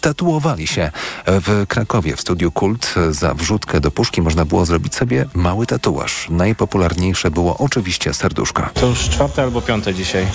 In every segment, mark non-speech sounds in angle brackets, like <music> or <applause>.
tatuowali się. W Krakowie w studiu Kult za wrzutkę do puszki można było zrobić sobie mały tatuaż. Najpopularniejsze było oczywiście serduszko. To już czwarte albo piąte dzisiaj.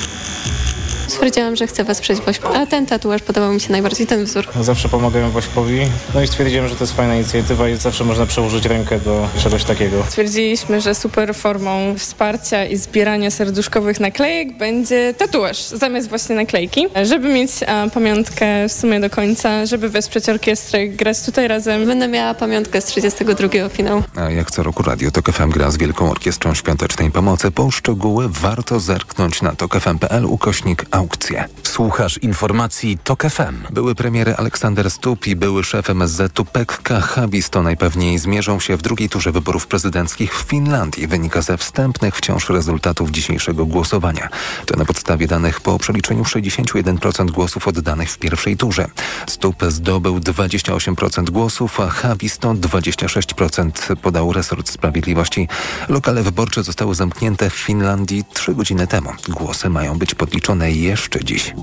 Stwierdziłam, że chcę wesprzeć WOŚP, a ten tatuaż podobał mi się najbardziej, ten wzór. Zawsze pomagają Wośpowi. No i stwierdziłem, że to jest fajna inicjatywa i zawsze można przełożyć rękę do czegoś takiego. Stwierdziliśmy, że super formą wsparcia i zbierania serduszkowych naklejek będzie tatuaż zamiast właśnie naklejki, żeby mieć a, pamiątkę w sumie do końca, żeby wesprzeć orkiestrę, grać tutaj razem. Będę miała pamiątkę z 32 finału. A jak co roku Radio Tok FM gra z Wielką Orkiestrą Świątecznej Pomocy. Po szczegóły warto zerknąć na tokefm.pl ukośnik aukcje. Słuchasz informacji TOK FM. Były premiery Aleksander Stup i były szef MSZ-u Pekka Havisto najpewniej zmierzą się w drugiej turze wyborów prezydenckich w Finlandii. Wynika ze wstępnych wciąż rezultatów dzisiejszego głosowania. To na podstawie danych po przeliczeniu 61% głosów oddanych w pierwszej turze. Stup zdobył 28% głosów, a Havisto 26% podał resort sprawiedliwości. Lokale wyborcze zostały zamknięte w Finlandii trzy godziny temu. Głosy mają być podliczone jeszcze dziś.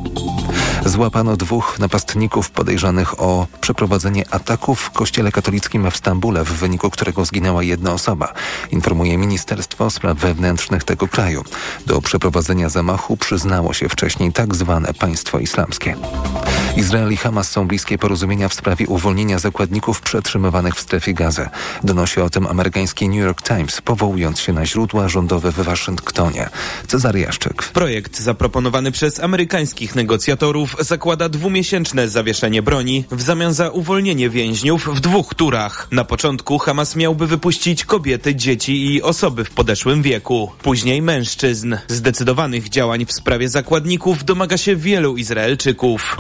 Złapano dwóch napastników podejrzanych o przeprowadzenie ataku w kościele katolickim w Stambule, w wyniku którego zginęła jedna osoba, informuje Ministerstwo Spraw Wewnętrznych tego kraju. Do przeprowadzenia zamachu przyznało się wcześniej tak zwane państwo islamskie. Izrael i Hamas są bliskie porozumienia w sprawie uwolnienia zakładników przetrzymywanych w strefie gazy. Donosi o tym amerykański New York Times, powołując się na źródła rządowe w Waszyngtonie. Cezary Jaszczyk. Projekt zaproponowany przez amerykańskich negocjatorów zakłada dwumiesięczne zawieszenie broni w zamian za uwolnienie więźniów w dwóch turach. Na początku Hamas miałby wypuścić kobiety, dzieci i osoby w podeszłym wieku. Później mężczyzn. Zdecydowanych działań w sprawie zakładników domaga się wielu Izraelczyków.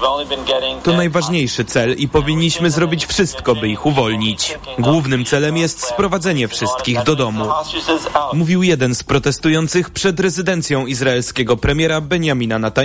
To najważniejszy cel i powinniśmy zrobić wszystko, by ich uwolnić. Głównym celem jest sprowadzenie wszystkich do domu. Mówił jeden z protestujących przed rezydencją izraelskiego premiera Benjamina Netanyahu.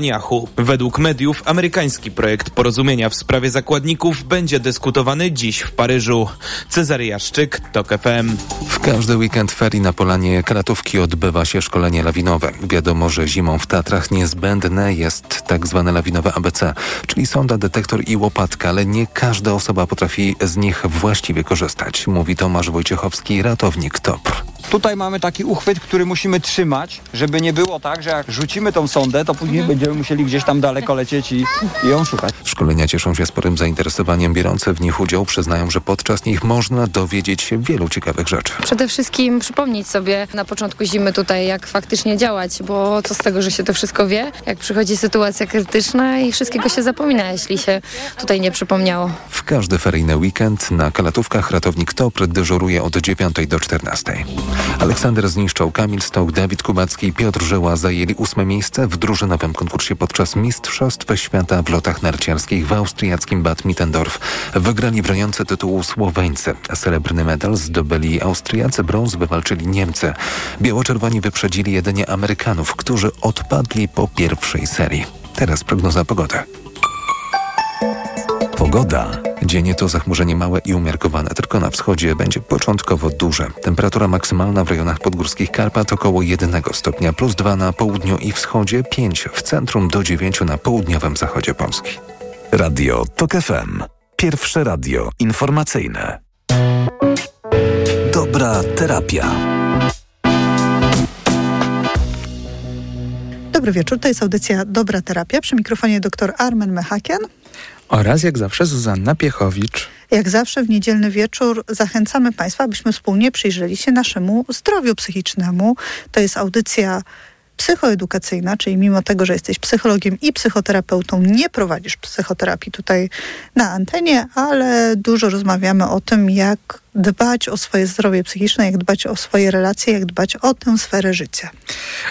Według mediów amerykański projekt porozumienia w sprawie zakładników będzie dyskutowany dziś w Paryżu. Cezary Jaszczyk, TOK FM. W każdy weekend ferii na Polanie Kratówki odbywa się szkolenie lawinowe. Wiadomo, że zimą w Tatrach niezbędne jest tak zwane lawinowe ABC, czyli sonda, detektor i łopatka, ale nie każda osoba potrafi z nich właściwie korzystać, mówi Tomasz Wojciechowski, ratownik TOPR. Tutaj mamy taki uchwyt, który musimy trzymać, żeby nie było tak, że jak rzucimy tą sondę, to później będziemy musieli gdzieś tam daleko lecieć i, i ją szukać. Szkolenia cieszą się sporym zainteresowaniem. Biorące w nich udział przyznają, że podczas nich można dowiedzieć się wielu ciekawych rzeczy. Przede wszystkim przypomnieć sobie na początku zimy tutaj, jak faktycznie działać, bo co z tego, że się to wszystko wie, jak przychodzi sytuacja krytyczna i wszystkiego się zapomina, jeśli się tutaj nie przypomniało. W każdy feryjny weekend na Kalatówkach ratownik TOPR dyżuruje od 9 do 14. Aleksander Zniszczał, Kamil Stok, Dawid Kubacki i Piotr Żyła zajęli ósme miejsce w drużynowym konkursie podczas Mistrzostw Świata w lotach narciarskich w austriackim Bad Mittendorf. Wygrali broniący tytułu Słoweńcy. Srebrny medal zdobyli Austriacy, brąz wywalczyli Niemcy. Biało-czerwoni wyprzedzili jedynie Amerykanów, którzy odpadli po pierwszej serii. Teraz prognoza pogody. Pogoda. Dzień to zachmurzenie małe i umiarkowane, tylko na wschodzie będzie początkowo duże. Temperatura maksymalna w rejonach podgórskich Karpat około 1 stopnia, plus 2 na południu i wschodzie, 5 w centrum do 9 na południowym zachodzie Polski. Radio TOK FM. Pierwsze radio informacyjne. Dobra terapia. Dobry wieczór, to jest audycja Dobra Terapia. Przy mikrofonie dr Armen Mechakian. Oraz jak zawsze Zuzanna Piechowicz. Jak zawsze w niedzielny wieczór zachęcamy Państwa, abyśmy wspólnie przyjrzeli się naszemu zdrowiu psychicznemu. To jest audycja psychoedukacyjna, czyli mimo tego, że jesteś psychologiem i psychoterapeutą, nie prowadzisz psychoterapii tutaj na antenie, ale dużo rozmawiamy o tym, jak dbać o swoje zdrowie psychiczne, jak dbać o swoje relacje, jak dbać o tę sferę życia.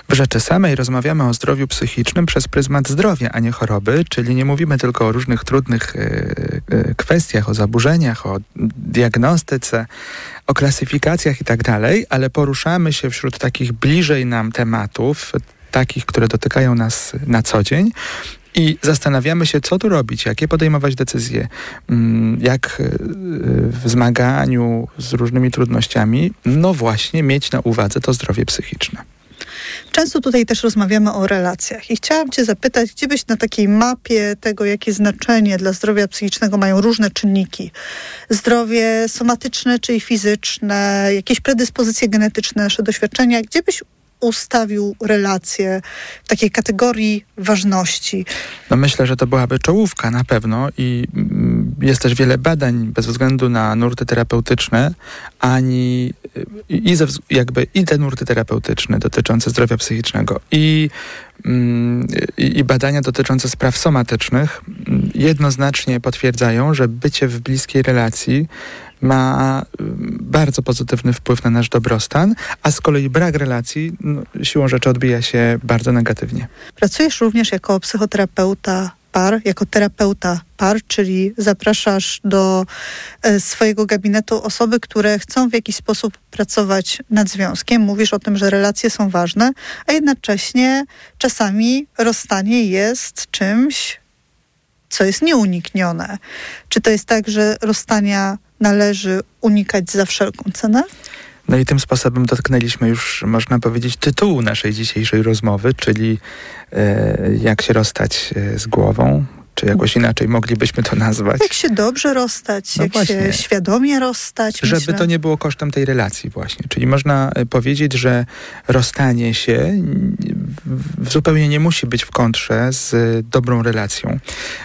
W rzeczy samej rozmawiamy o zdrowiu psychicznym przez pryzmat zdrowia, a nie choroby, czyli nie mówimy tylko o różnych trudnych y, y, kwestiach, o zaburzeniach, o diagnostyce, o klasyfikacjach i tak ale poruszamy się wśród takich bliżej nam tematów, takich, które dotykają nas na co dzień, i zastanawiamy się, co tu robić, jakie podejmować decyzje, jak w zmaganiu z różnymi trudnościami, no właśnie mieć na uwadze to zdrowie psychiczne. Często tutaj też rozmawiamy o relacjach i chciałam Cię zapytać, gdzie byś na takiej mapie tego, jakie znaczenie dla zdrowia psychicznego mają różne czynniki, zdrowie somatyczne, czyli fizyczne, jakieś predyspozycje genetyczne, nasze doświadczenia, gdzie byś ustawił relacje w takiej kategorii ważności? No myślę, że to byłaby czołówka na pewno i mm, jest też wiele badań bez względu na nurty terapeutyczne, ani i, ze, jakby i te nurty terapeutyczne dotyczące zdrowia psychicznego i, mm, i, i badania dotyczące spraw somatycznych mm, jednoznacznie potwierdzają, że bycie w bliskiej relacji ma bardzo pozytywny wpływ na nasz dobrostan, a z kolei brak relacji no, siłą rzeczy odbija się bardzo negatywnie. Pracujesz również jako psychoterapeuta par, jako terapeuta par, czyli zapraszasz do e, swojego gabinetu osoby, które chcą w jakiś sposób pracować nad związkiem. Mówisz o tym, że relacje są ważne, a jednocześnie czasami rozstanie jest czymś, co jest nieuniknione. Czy to jest tak, że rozstania należy unikać za wszelką cenę? No i tym sposobem dotknęliśmy już, można powiedzieć, tytułu naszej dzisiejszej rozmowy, czyli e, jak się rozstać e, z głową, czy jakoś inaczej moglibyśmy to nazwać. Jak się dobrze rozstać, no jak właśnie. się świadomie rozstać. Żeby myślę. to nie było kosztem tej relacji właśnie. Czyli można e, powiedzieć, że rozstanie się zupełnie nie musi być w kontrze z dobrą relacją.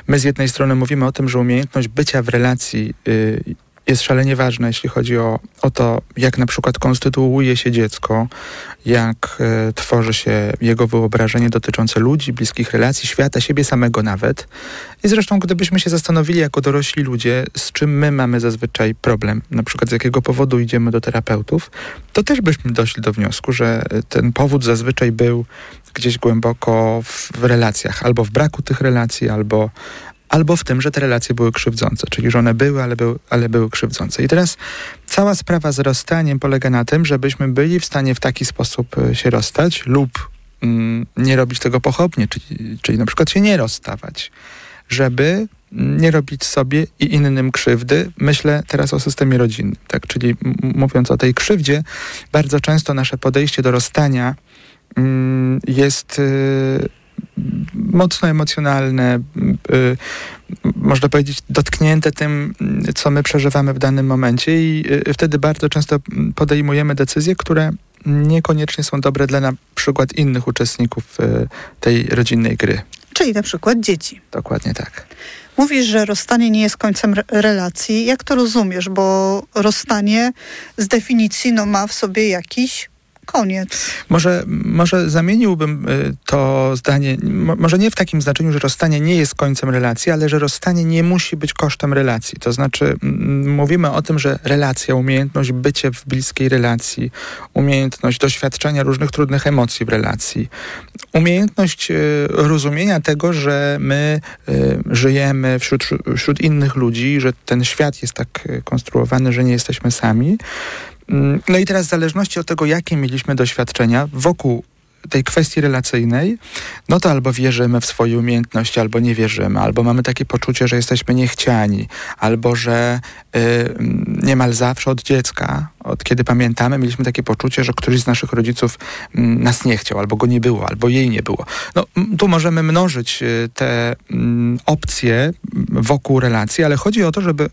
My z jednej strony mówimy o tym, że umiejętność bycia w relacji y, jest szalenie ważne, jeśli chodzi o, o to, jak na przykład konstytuuje się dziecko, jak e, tworzy się jego wyobrażenie dotyczące ludzi, bliskich relacji, świata, siebie samego nawet. I zresztą, gdybyśmy się zastanowili jako dorośli ludzie, z czym my mamy zazwyczaj problem, na przykład z jakiego powodu idziemy do terapeutów, to też byśmy doszli do wniosku, że ten powód zazwyczaj był gdzieś głęboko w, w relacjach, albo w braku tych relacji, albo, albo w tym, że te relacje były krzywdzące, czyli że one były, ale, były, ale były krzywdzące. I teraz cała sprawa z rozstaniem polega na tym, żebyśmy byli w stanie w taki sposób e, się rozstać lub mm, nie robić tego pochopnie, czyli, czyli na przykład się nie rozstawać, żeby nie robić sobie i innym krzywdy. Myślę teraz o systemie rodzinnym, tak? Czyli mówiąc o tej krzywdzie, bardzo często nasze podejście do rozstania mm, jest... Y, mocno emocjonalne, y, można powiedzieć, dotknięte tym, co my przeżywamy w danym momencie, i y, wtedy bardzo często podejmujemy decyzje, które niekoniecznie są dobre dla na przykład innych uczestników y, tej rodzinnej gry. Czyli na przykład dzieci. Dokładnie tak. Mówisz, że rozstanie nie jest końcem re relacji. Jak to rozumiesz? Bo rozstanie z definicji no, ma w sobie jakiś koniec. Może, może zamieniłbym y, to zdanie, może nie w takim znaczeniu, że rozstanie nie jest końcem relacji, ale że rozstanie nie musi być kosztem relacji. To znaczy, mówimy o tym, że relacja, umiejętność bycia w bliskiej relacji, umiejętność doświadczenia różnych trudnych emocji w relacji, umiejętność y, rozumienia tego, że my y, żyjemy wśród, wśród innych ludzi, że ten świat jest tak konstruowany, że nie jesteśmy sami. Mm, no i teraz w zależności od tego, jakie mieliśmy doświadczenia wokół tej kwestii relacyjnej, no to albo wierzymy w swoje umiejętności, albo nie wierzymy, albo mamy takie poczucie, że jesteśmy niechciani, albo że y, niemal zawsze od dziecka, od kiedy pamiętamy, mieliśmy takie poczucie, że któryś z naszych rodziców y, nas nie chciał, albo go nie było, albo jej nie było. No, tu możemy mnożyć y, te y, opcje wokół relacji, ale chodzi o to, żeby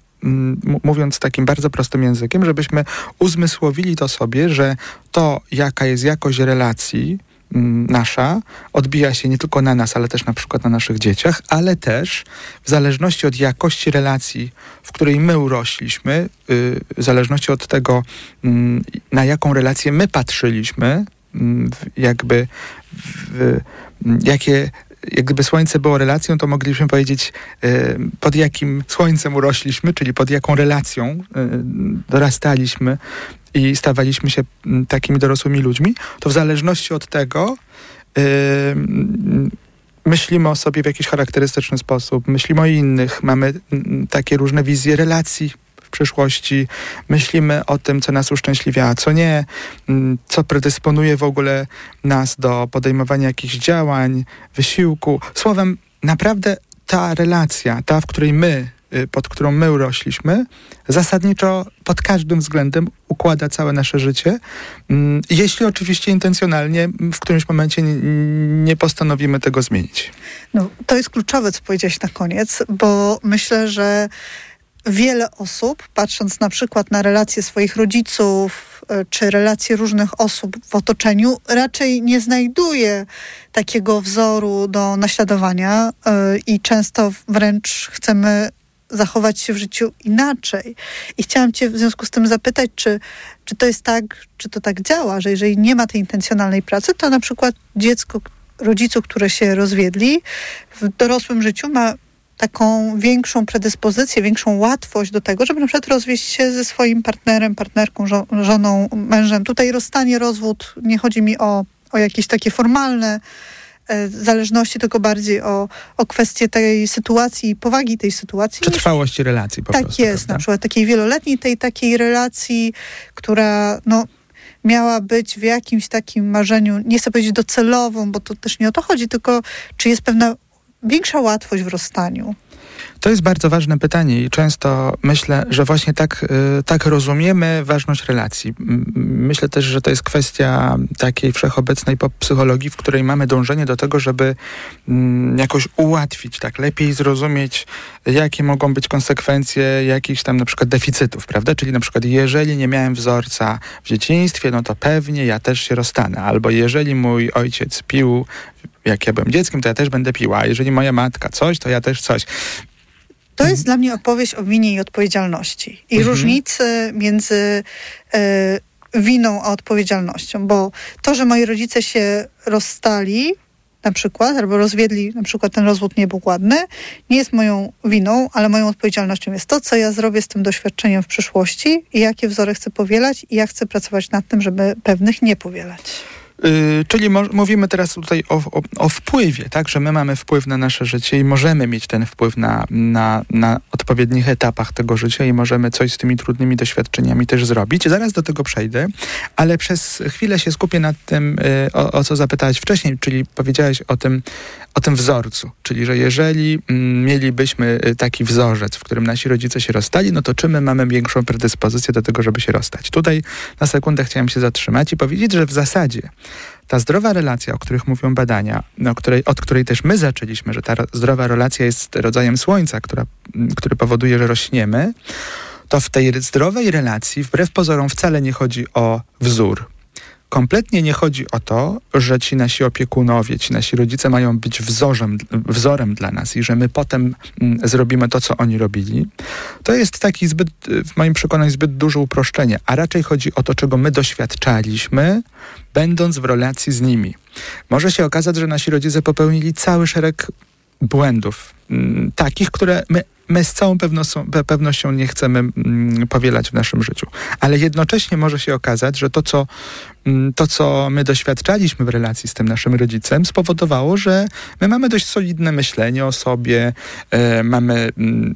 mówiąc takim bardzo prostym językiem, żebyśmy uzmysłowili to sobie, że to, jaka jest jakość relacji, nasza odbija się nie tylko na nas, ale też na przykład na naszych dzieciach, ale też w zależności od jakości relacji, w której my urośliśmy, y, w zależności od tego, na jaką relację my patrzyliśmy, jakby w, jakie jak gdyby słońce było relacją, to moglibyśmy powiedzieć, e, pod jakim słońcem urośliśmy, czyli pod jaką relacją e, dorastaliśmy i stawaliśmy się takimi dorosłymi ludźmi, to w zależności od tego e, myślimy o sobie w jakiś charakterystyczny sposób, myślimy o innych, mamy takie różne wizje relacji w przyszłości, myślimy o tym, co nas uszczęśliwia, a co nie, mm, co predysponuje w ogóle nas do podejmowania jakichś działań, wysiłku. Słowem, naprawdę ta relacja, ta, w której my pod którą my urośliśmy, zasadniczo pod każdym względem układa całe nasze życie, mm, jeśli oczywiście intencjonalnie w którymś momencie nie, postanowimy tego zmienić. No, to jest kluczowe, co powiedziałeś na koniec, bo myślę, że wiele osób, patrząc na przykład na relacje swoich rodziców, e, czy relacje różnych osób w otoczeniu, raczej nie znajduje takiego wzoru do naśladowania e, i często wręcz chcemy zachować się w życiu inaczej. I chciałam Cię w związku z tym zapytać, czy, czy to jest tak, czy to tak działa, że jeżeli nie ma tej intencjonalnej pracy, to na przykład dziecko rodziców, które się rozwiedli, w dorosłym życiu ma taką większą predyspozycję, większą łatwość do tego, żeby na przykład rozwieść się ze swoim partnerem, partnerką, żo żoną, mężem. Tutaj rozstanie, rozwód, nie chodzi mi o, o jakieś takie formalne zależności, tylko bardziej o, o kwestię tej sytuacji, powagi tej sytuacji. Czy trwałości relacji po Tak prostu, jest, prawda? na przykład takiej wieloletniej tej takiej relacji, która no, miała być w jakimś takim marzeniu, nie chcę powiedzieć docelową, bo to też nie o to chodzi, tylko czy jest pewna większa łatwość w rozstaniu? To jest bardzo ważne pytanie i często myślę, że właśnie tak, y, tak rozumiemy ważność relacji. Myślę też, że to jest kwestia takiej wszechobecnej psychologii, w której mamy dążenie do tego, żeby mm, jakoś ułatwić, tak lepiej zrozumieć, jakie mogą być konsekwencje jakichś tam na przykład deficytów, prawda? Czyli na przykład jeżeli nie miałem wzorca w dzieciństwie, no to pewnie ja też się rozstanę. Albo jeżeli mój ojciec pił jak ja byłem dzieckiem, to ja też będę piła. Jeżeli moja matka coś, to ja też coś. To jest dla mnie opowieść o winie i odpowiedzialności i Mhm. różnicy między e, winą a odpowiedzialnością, bo to, że moi rodzice się rozstali na przykład, albo rozwiedli, na przykład ten rozwód nie był ładny, nie jest moją winą, ale moją odpowiedzialnością jest to, co ja zrobię z tym doświadczeniem w przyszłości i jakie wzory chcę powielać i jak chcę pracować nad tym, żeby pewnych nie powielać. Yy, czyli mówimy teraz tutaj o, o, o wpływie, tak, że my mamy wpływ na nasze życie i możemy mieć ten wpływ na, na, na odpowiednich etapach tego życia i możemy coś z tymi trudnymi doświadczeniami też zrobić. Zaraz do tego przejdę, ale przez chwilę się skupię nad tym, yy, o, o co zapytałeś wcześniej, czyli powiedziałeś o tym, o tym wzorcu, czyli że jeżeli mm, mielibyśmy y, taki wzorzec, w którym nasi rodzice się rozstali, no to czy my mamy większą predyspozycję do tego, żeby się rozstać? Tutaj na sekundę chciałem się zatrzymać i powiedzieć, że w zasadzie ta zdrowa relacja, o których mówią badania, no, której, od której też my zaczęliśmy, że ta ro- zdrowa relacja jest rodzajem słońca, która, m, który powoduje, że rośniemy, to w tej zdrowej relacji wbrew pozorom wcale nie chodzi o wzór. Kompletnie nie chodzi o to, że ci nasi opiekunowie, ci nasi rodzice mają być wzorem, wzorem dla nas i że my potem mm, zrobimy to, co oni robili. To jest taki zbyt, w moim przekonaniu, zbyt duże uproszczenie, a raczej chodzi o to, czego my doświadczaliśmy, będąc w relacji z nimi. Może się okazać, że nasi rodzice popełnili cały szereg błędów, mm, takich, które my, my z całą pewnością, pe- pewnością nie chcemy mm, powielać w naszym życiu. Ale jednocześnie może się okazać, że to co, to, co my doświadczaliśmy w relacji z tym naszym rodzicem, spowodowało, że my mamy dość solidne myślenie o sobie, e, mamy mm,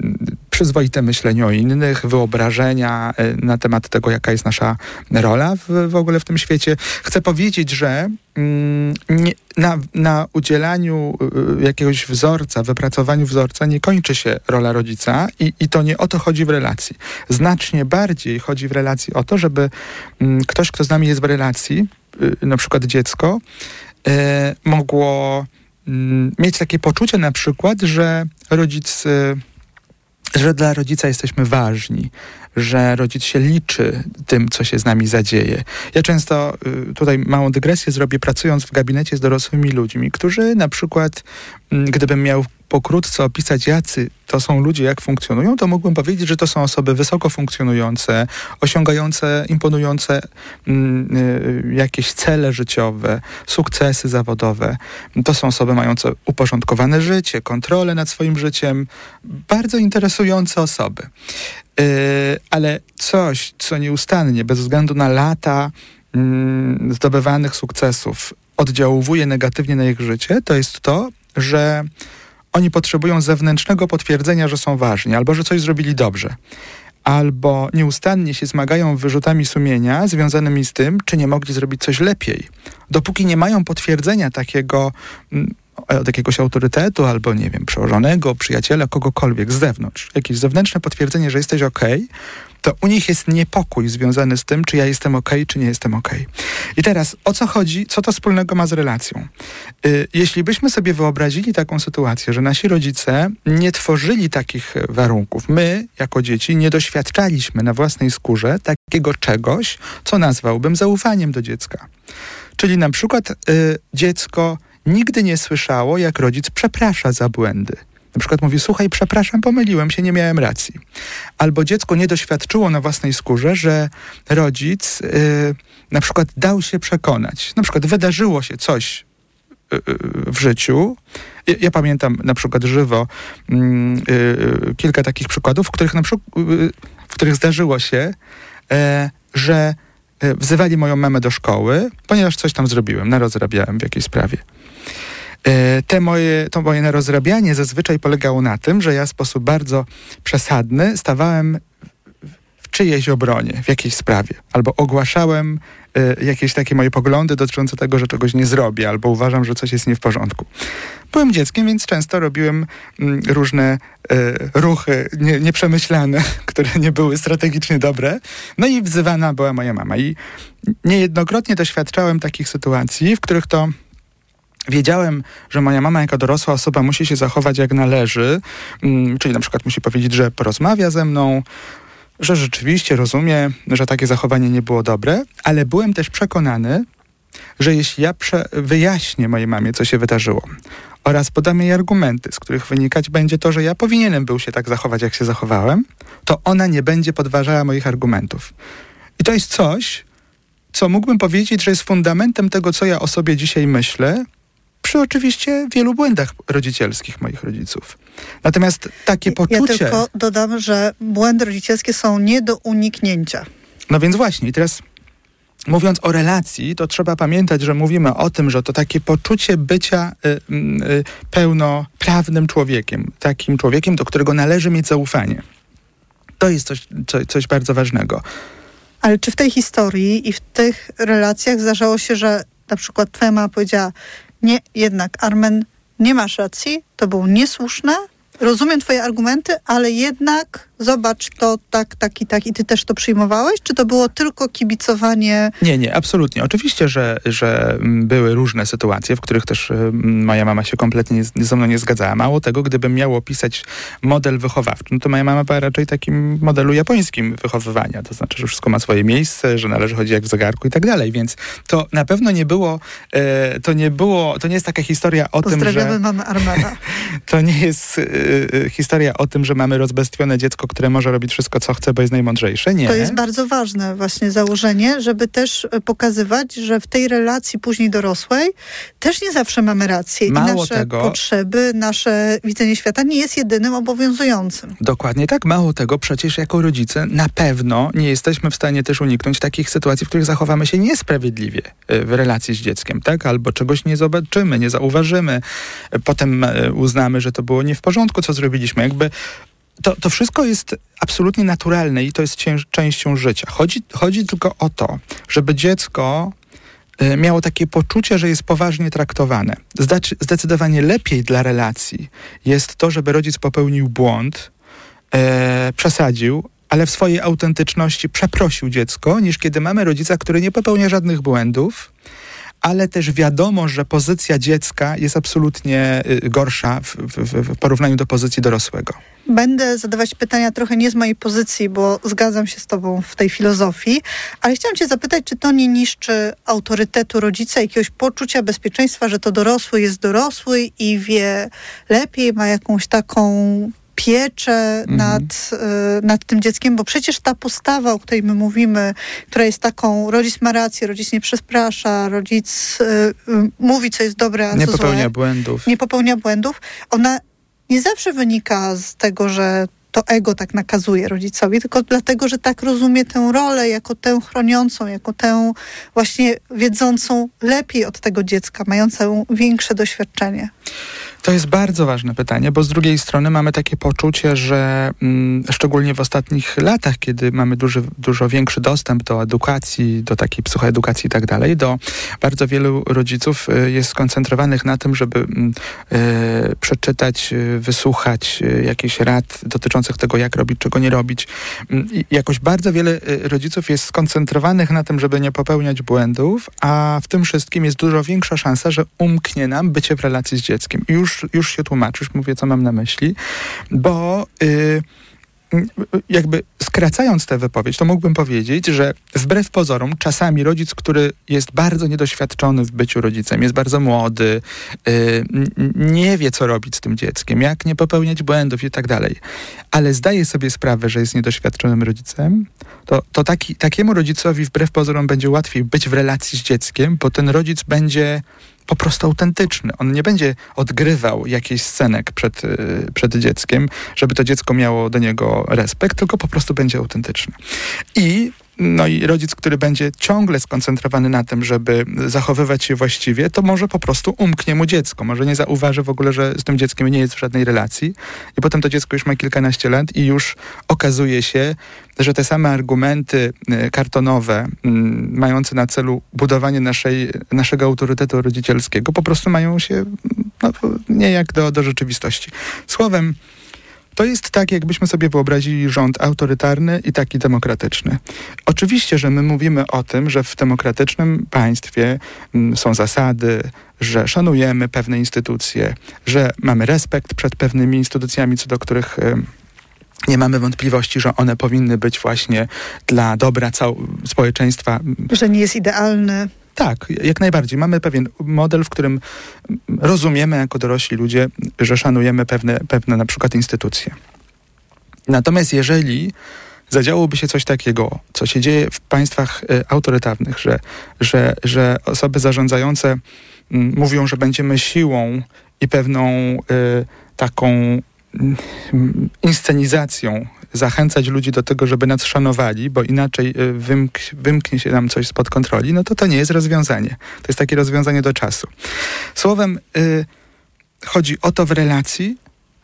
przyzwoite myślenie o innych, wyobrażenia e, na temat tego, jaka jest nasza rola w, w ogóle w tym świecie. Chcę powiedzieć, że mm, nie, na, na udzielaniu y, jakiegoś wzorca, wypracowaniu wzorca nie kończy się rola rodzica i, i to nie o to chodzi w relacji. Znacznie bardziej chodzi w relacji o to, żeby mm, ktoś, kto z nami jest w relacji, y, na przykład dziecko, y, mogło mm, mieć takie poczucie na przykład, że rodzic, y, że dla rodzica jesteśmy ważni, że rodzic się liczy tym, co się z nami zadzieje. Ja często y, tutaj małą dygresję zrobię, pracując w gabinecie z dorosłymi ludźmi, którzy na przykład, mm, gdybym miał pokrótce opisać, jacy to są ludzie, jak funkcjonują, to mógłbym powiedzieć, że to są osoby wysoko funkcjonujące, osiągające, imponujące mm, y, jakieś cele życiowe, sukcesy zawodowe. To są osoby mające uporządkowane życie, kontrolę nad swoim życiem, bardzo interesujące osoby. Yy, ale coś, co nieustannie, bez względu na lata mm, zdobywanych sukcesów, oddziałuje negatywnie na ich życie, to jest to, że oni potrzebują zewnętrznego potwierdzenia, że są ważni, albo że coś zrobili dobrze. Albo nieustannie się zmagają wyrzutami sumienia związanymi z tym, czy nie mogli zrobić coś lepiej. Dopóki nie mają potwierdzenia takiego, mm, od jakiegoś autorytetu albo, nie wiem, przełożonego, przyjaciela, kogokolwiek z zewnątrz, jakieś zewnętrzne potwierdzenie, że jesteś ok, to u nich jest niepokój związany z tym, czy ja jestem ok, czy nie jestem ok. I teraz o co chodzi, co to wspólnego ma z relacją? Y, jeśli byśmy sobie wyobrazili taką sytuację, że nasi rodzice nie tworzyli takich warunków, my jako dzieci nie doświadczaliśmy na własnej skórze takiego czegoś, co nazwałbym zaufaniem do dziecka. Czyli na przykład y, dziecko nigdy nie słyszało, jak rodzic przeprasza za błędy. Na przykład mówi, słuchaj, przepraszam, pomyliłem się, nie miałem racji. Albo dziecko nie doświadczyło na własnej skórze, że rodzic yy, na przykład dał się przekonać. Na przykład wydarzyło się coś yy, w życiu. Ja, ja, pamiętam na przykład żywo yy, kilka takich przykładów, w których, na przykład, w których zdarzyło się, e, że e, wzywali moją mamę do szkoły, ponieważ coś tam zrobiłem, narozrabiałem w jakiejś sprawie. E, te moje, to moje narozrabianie zazwyczaj polegało na tym, że ja w sposób bardzo przesadny stawałem w czyjejś obronie, w jakiejś sprawie, albo ogłaszałem y, jakieś takie moje poglądy dotyczące tego, że czegoś nie zrobię, albo uważam, że coś jest nie w porządku. Byłem dzieckiem, więc często robiłem mm, różne y, ruchy nie, nieprzemyślane, <laughs> które nie były strategicznie dobre. No i wzywana była moja mama. I niejednokrotnie doświadczałem takich sytuacji, w których to Wiedziałem, że moja mama jako dorosła osoba musi się zachować jak należy, mm, czyli na przykład musi powiedzieć, że porozmawia ze mną, że rzeczywiście rozumie, że takie zachowanie nie było dobre, ale byłem też przekonany, że jeśli ja wyjaśnię mojej mamie, co się wydarzyło, oraz podam jej argumenty, z których wynikać będzie to, że ja powinienem był się tak zachować, jak się zachowałem, to ona nie będzie podważała moich argumentów. I to jest coś, co mógłbym powiedzieć, że jest fundamentem tego, co ja o sobie dzisiaj myślę, przy oczywiście wielu błędach rodzicielskich moich rodziców. Natomiast takie poczucie... Ja tylko dodam, że błędy rodzicielskie są nie do uniknięcia. No więc właśnie, i teraz mówiąc o relacji, to trzeba pamiętać, że mówimy o tym, że to takie poczucie bycia y, y, pełnoprawnym człowiekiem, takim człowiekiem, do którego należy mieć zaufanie. To jest coś, coś, coś bardzo ważnego. Ale czy w tej historii i w tych relacjach zdarzało się, że na przykład twoja mama powiedziała, nie, jednak Armen, nie masz racji, to było niesłuszne, rozumiem twoje argumenty, ale jednak zobacz to tak, tak i tak i ty też to przyjmowałeś? Czy to było tylko kibicowanie? Nie, nie, absolutnie. Oczywiście, że, że były różne sytuacje, w których też moja mama się kompletnie nie, ze mną nie zgadzała. Mało tego, gdybym miał opisać model wychowawczy, no to moja mama była raczej takim modelu japońskim wychowywania. To znaczy, że wszystko ma swoje miejsce, że należy chodzić jak w zegarku i tak dalej. Więc to na pewno nie było, e, to nie było, to nie jest taka historia o tym, że... mamy Armana. <laughs> to nie jest e, e, historia o tym, że mamy rozbestwione dziecko, które może robić wszystko, co chce, bo jest najmądrzejsze. Nie. To jest bardzo ważne właśnie założenie, żeby też e, pokazywać, że w tej relacji później dorosłej też nie zawsze mamy rację Mało i nasze tego, potrzeby, nasze widzenie świata nie jest jedynym obowiązującym. Dokładnie tak. Mało tego, przecież jako rodzice na pewno nie jesteśmy w stanie też uniknąć takich sytuacji, w których zachowamy się niesprawiedliwie e, w relacji z dzieckiem, tak? Albo czegoś nie zobaczymy, nie zauważymy, potem e, uznamy, że to było nie w porządku, co zrobiliśmy. Jakby to, to wszystko jest absolutnie naturalne i to jest cięż, częścią życia. Chodzi, chodzi tylko o to, żeby dziecko y, miało takie poczucie, że jest poważnie traktowane. Zdecydowanie lepiej dla relacji jest to, żeby rodzic popełnił błąd, e, przesadził, ale w swojej autentyczności przeprosił dziecko, niż kiedy mamy rodzica, który nie popełnia żadnych błędów, ale też wiadomo, że pozycja dziecka jest absolutnie y, gorsza w, w, w, porównaniu do pozycji dorosłego. Będę zadawać pytania trochę nie z mojej pozycji, bo zgadzam się z Tobą w tej filozofii, ale chciałam Cię zapytać, czy to nie niszczy autorytetu rodzica, jakiegoś poczucia bezpieczeństwa, że to dorosły jest dorosły i wie lepiej, ma jakąś taką pieczę mhm. nad, y, nad tym dzieckiem, bo przecież ta postawa, o której my mówimy, która jest taką, rodzic ma rację, rodzic nie przeprasza, rodzic y, y, mówi, co jest dobre, a nie co popełnia złe, błędów. nie popełnia błędów, ona nie zawsze wynika z tego, że to ego tak nakazuje rodzicowi, tylko dlatego, że tak rozumie tę rolę jako tę chroniącą, jako tę właśnie wiedzącą lepiej od tego dziecka, mającą większe doświadczenie. To jest bardzo ważne pytanie, bo z drugiej strony mamy takie poczucie, że mm, szczególnie w ostatnich latach, kiedy mamy duży, dużo większy dostęp do edukacji, do takiej psychoedukacji i tak dalej, do bardzo wielu rodziców y, jest skoncentrowanych na tym, żeby mm, y, przeczytać, y, wysłuchać y, jakichś rad dotyczących tego, jak robić, czego nie robić. Mm, jakoś bardzo wiele rodziców jest skoncentrowanych na tym, żeby nie popełniać błędów, a w tym wszystkim jest dużo większa szansa, że umknie nam bycie w relacji z dzieckiem. Już już, już się tłumaczysz, mówię, co mam na myśli, bo y, jakby skracając tę wypowiedź, to mógłbym powiedzieć, że wbrew pozorom czasami rodzic, który jest bardzo niedoświadczony w byciu rodzicem, jest bardzo młody, y, nie wie, co robić z tym dzieckiem, jak nie popełniać błędów i tak dalej, ale zdaje sobie sprawę, że jest niedoświadczonym rodzicem, to, to taki, takiemu rodzicowi wbrew pozorom będzie łatwiej być w relacji z dzieckiem, bo ten rodzic będzie po prostu autentyczny. On nie będzie odgrywał jakichś scenek przed, y, przed dzieckiem, żeby to dziecko miało do niego respekt, tylko po prostu będzie autentyczny. I no i rodzic, który będzie ciągle skoncentrowany na tym, żeby zachowywać się właściwie, to może po prostu umknie mu dziecko. Może nie zauważy w ogóle, że z tym dzieckiem nie jest w żadnej relacji. I potem to dziecko już ma kilkanaście lat i już okazuje się, że te same argumenty y, kartonowe, mm, mające na celu budowanie naszej, naszego autorytetu rodzicielskiego, po prostu mają się no, niejak do, do rzeczywistości. Słowem, to jest tak, jakbyśmy sobie wyobrazili rząd autorytarny i taki demokratyczny. Oczywiście, że my mówimy o tym, że w demokratycznym państwie mm, są zasady, że szanujemy pewne instytucje, że mamy respekt przed pewnymi instytucjami, co do których nie mamy wątpliwości, że one powinny być właśnie dla dobra całego społeczeństwa. Że nie jest idealny. Tak, jak najbardziej. Mamy pewien model, w którym rozumiemy jako dorośli ludzie, że szanujemy pewne, pewne na przykład instytucje. Natomiast jeżeli zadziałoby się coś takiego, co się dzieje w państwach y, autorytarnych, że, że, że osoby zarządzające y, mówią, że będziemy siłą i pewną y, taką mm, inscenizacją zachęcać ludzi do tego, żeby nas szanowali, bo inaczej y, wymk wymknie się nam coś spod kontroli, no to to nie jest rozwiązanie. To jest takie rozwiązanie do czasu. Słowem, y, chodzi o to w relacji,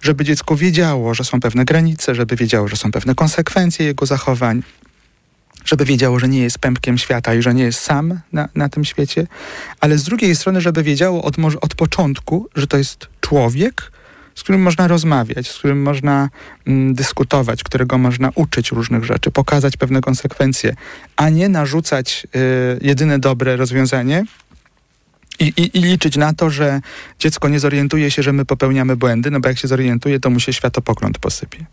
żeby dziecko wiedziało, że są pewne granice, żeby wiedziało, że są pewne konsekwencje jego zachowań, żeby wiedziało, że nie jest pępkiem świata i że nie jest sam na, na tym świecie, ale z drugiej strony, żeby wiedziało od, od początku, że to jest człowiek, z którym można rozmawiać, z którym można mm, dyskutować, którego można uczyć różnych rzeczy, pokazać pewne konsekwencje, a nie narzucać y, jedyne dobre rozwiązanie, i, i, I, liczyć na to, że dziecko nie zorientuje się, że my popełniamy błędy, no bo jak się zorientuje, to mu się światopogląd posypie.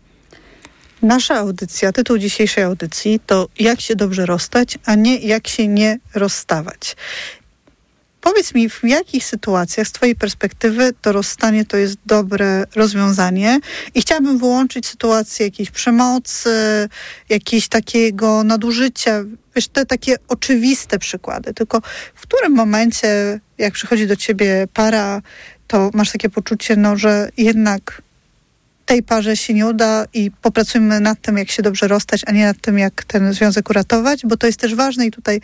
Nasza audycja, tytuł dzisiejszej audycji to jak się dobrze rozstać, a nie jak się nie rozstawać. Powiedz mi, w jakich sytuacjach z Twojej perspektywy to rozstanie to jest dobre rozwiązanie? I chciałabym wyłączyć sytuację jakiejś przemocy, jakiegoś takiego nadużycia, wiesz, te takie oczywiste przykłady. Tylko w którym momencie, jak przychodzi do Ciebie para, to masz takie poczucie, no, że jednak tej parze się nie uda i popracujmy nad tym, jak się dobrze rozstać, a nie nad tym, jak ten związek uratować, bo to jest też ważne i tutaj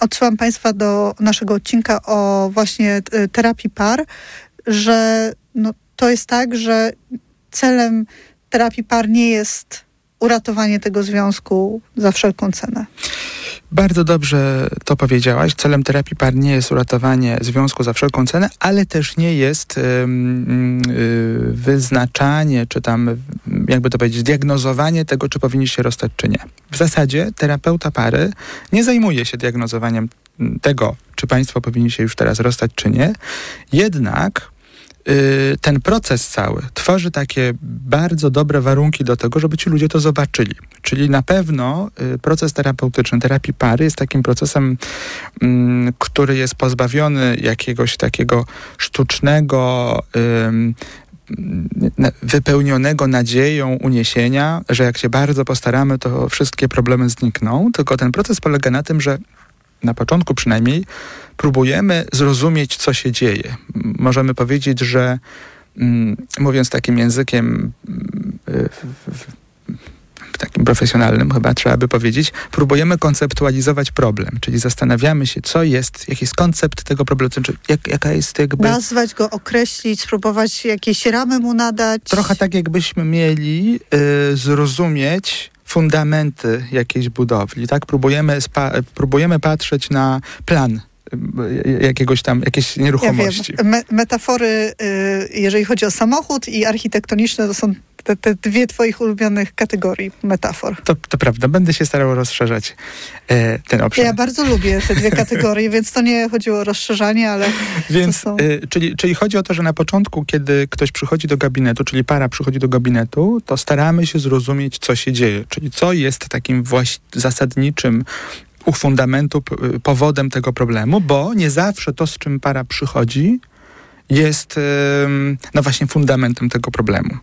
odsyłam Państwa do naszego odcinka o właśnie e, terapii par, że no, to jest tak, że celem terapii par nie jest uratowanie tego związku za wszelką cenę. Bardzo dobrze to powiedziałaś. Celem terapii par nie jest uratowanie związku za wszelką cenę, ale też nie jest yy, wyznaczanie, czy tam, jakby to powiedzieć, diagnozowanie tego, czy powinni się rozstać, czy nie. W zasadzie terapeuta pary nie zajmuje się diagnozowaniem tego, czy państwo powinni się już teraz rozstać, czy nie. Jednak Y, ten proces cały tworzy takie bardzo dobre warunki do tego, żeby ci ludzie to zobaczyli. Czyli na pewno y, proces terapeutyczny, terapii pary jest takim procesem, mm, który jest pozbawiony jakiegoś takiego sztucznego, wypełnionego nadzieją uniesienia, że jak się bardzo postaramy, to wszystkie problemy znikną. Tylko ten proces polega na tym, że na początku przynajmniej, próbujemy zrozumieć, co się dzieje. Możemy powiedzieć, że mm, mówiąc takim językiem, mm, takim profesjonalnym chyba trzeba by powiedzieć, próbujemy konceptualizować problem, czyli zastanawiamy się, co jest, jaki jest koncept tego problemu, czy jak, jaka jest jakby... Nazwać go, określić, spróbować jakieś ramy mu nadać. Trochę tak, jakbyśmy mieli y, zrozumieć fundamenty jakiejś budowli, tak? Próbujemy, spa, próbujemy patrzeć na plan y, jakiegoś tam, jakiejś nieruchomości. Ja wiem. Me metafory, y, jeżeli chodzi o samochód i architektoniczne, to są te, te dwie twoich ulubionych kategorii metafor. To, to prawda, będę się starał rozszerzać e, ten obszar. Ja bardzo lubię te dwie <laughs> kategorie, więc to nie chodziło o rozszerzanie, ale Więc, są... e, czyli, czyli chodzi o to, że na początku, kiedy ktoś przychodzi do gabinetu, czyli para przychodzi do gabinetu, to staramy się zrozumieć, co się dzieje, czyli co jest takim właśnie zasadniczym u fundamentu, powodem tego problemu, bo nie zawsze to, z czym para przychodzi, jest no właśnie fundamentem tego problemu.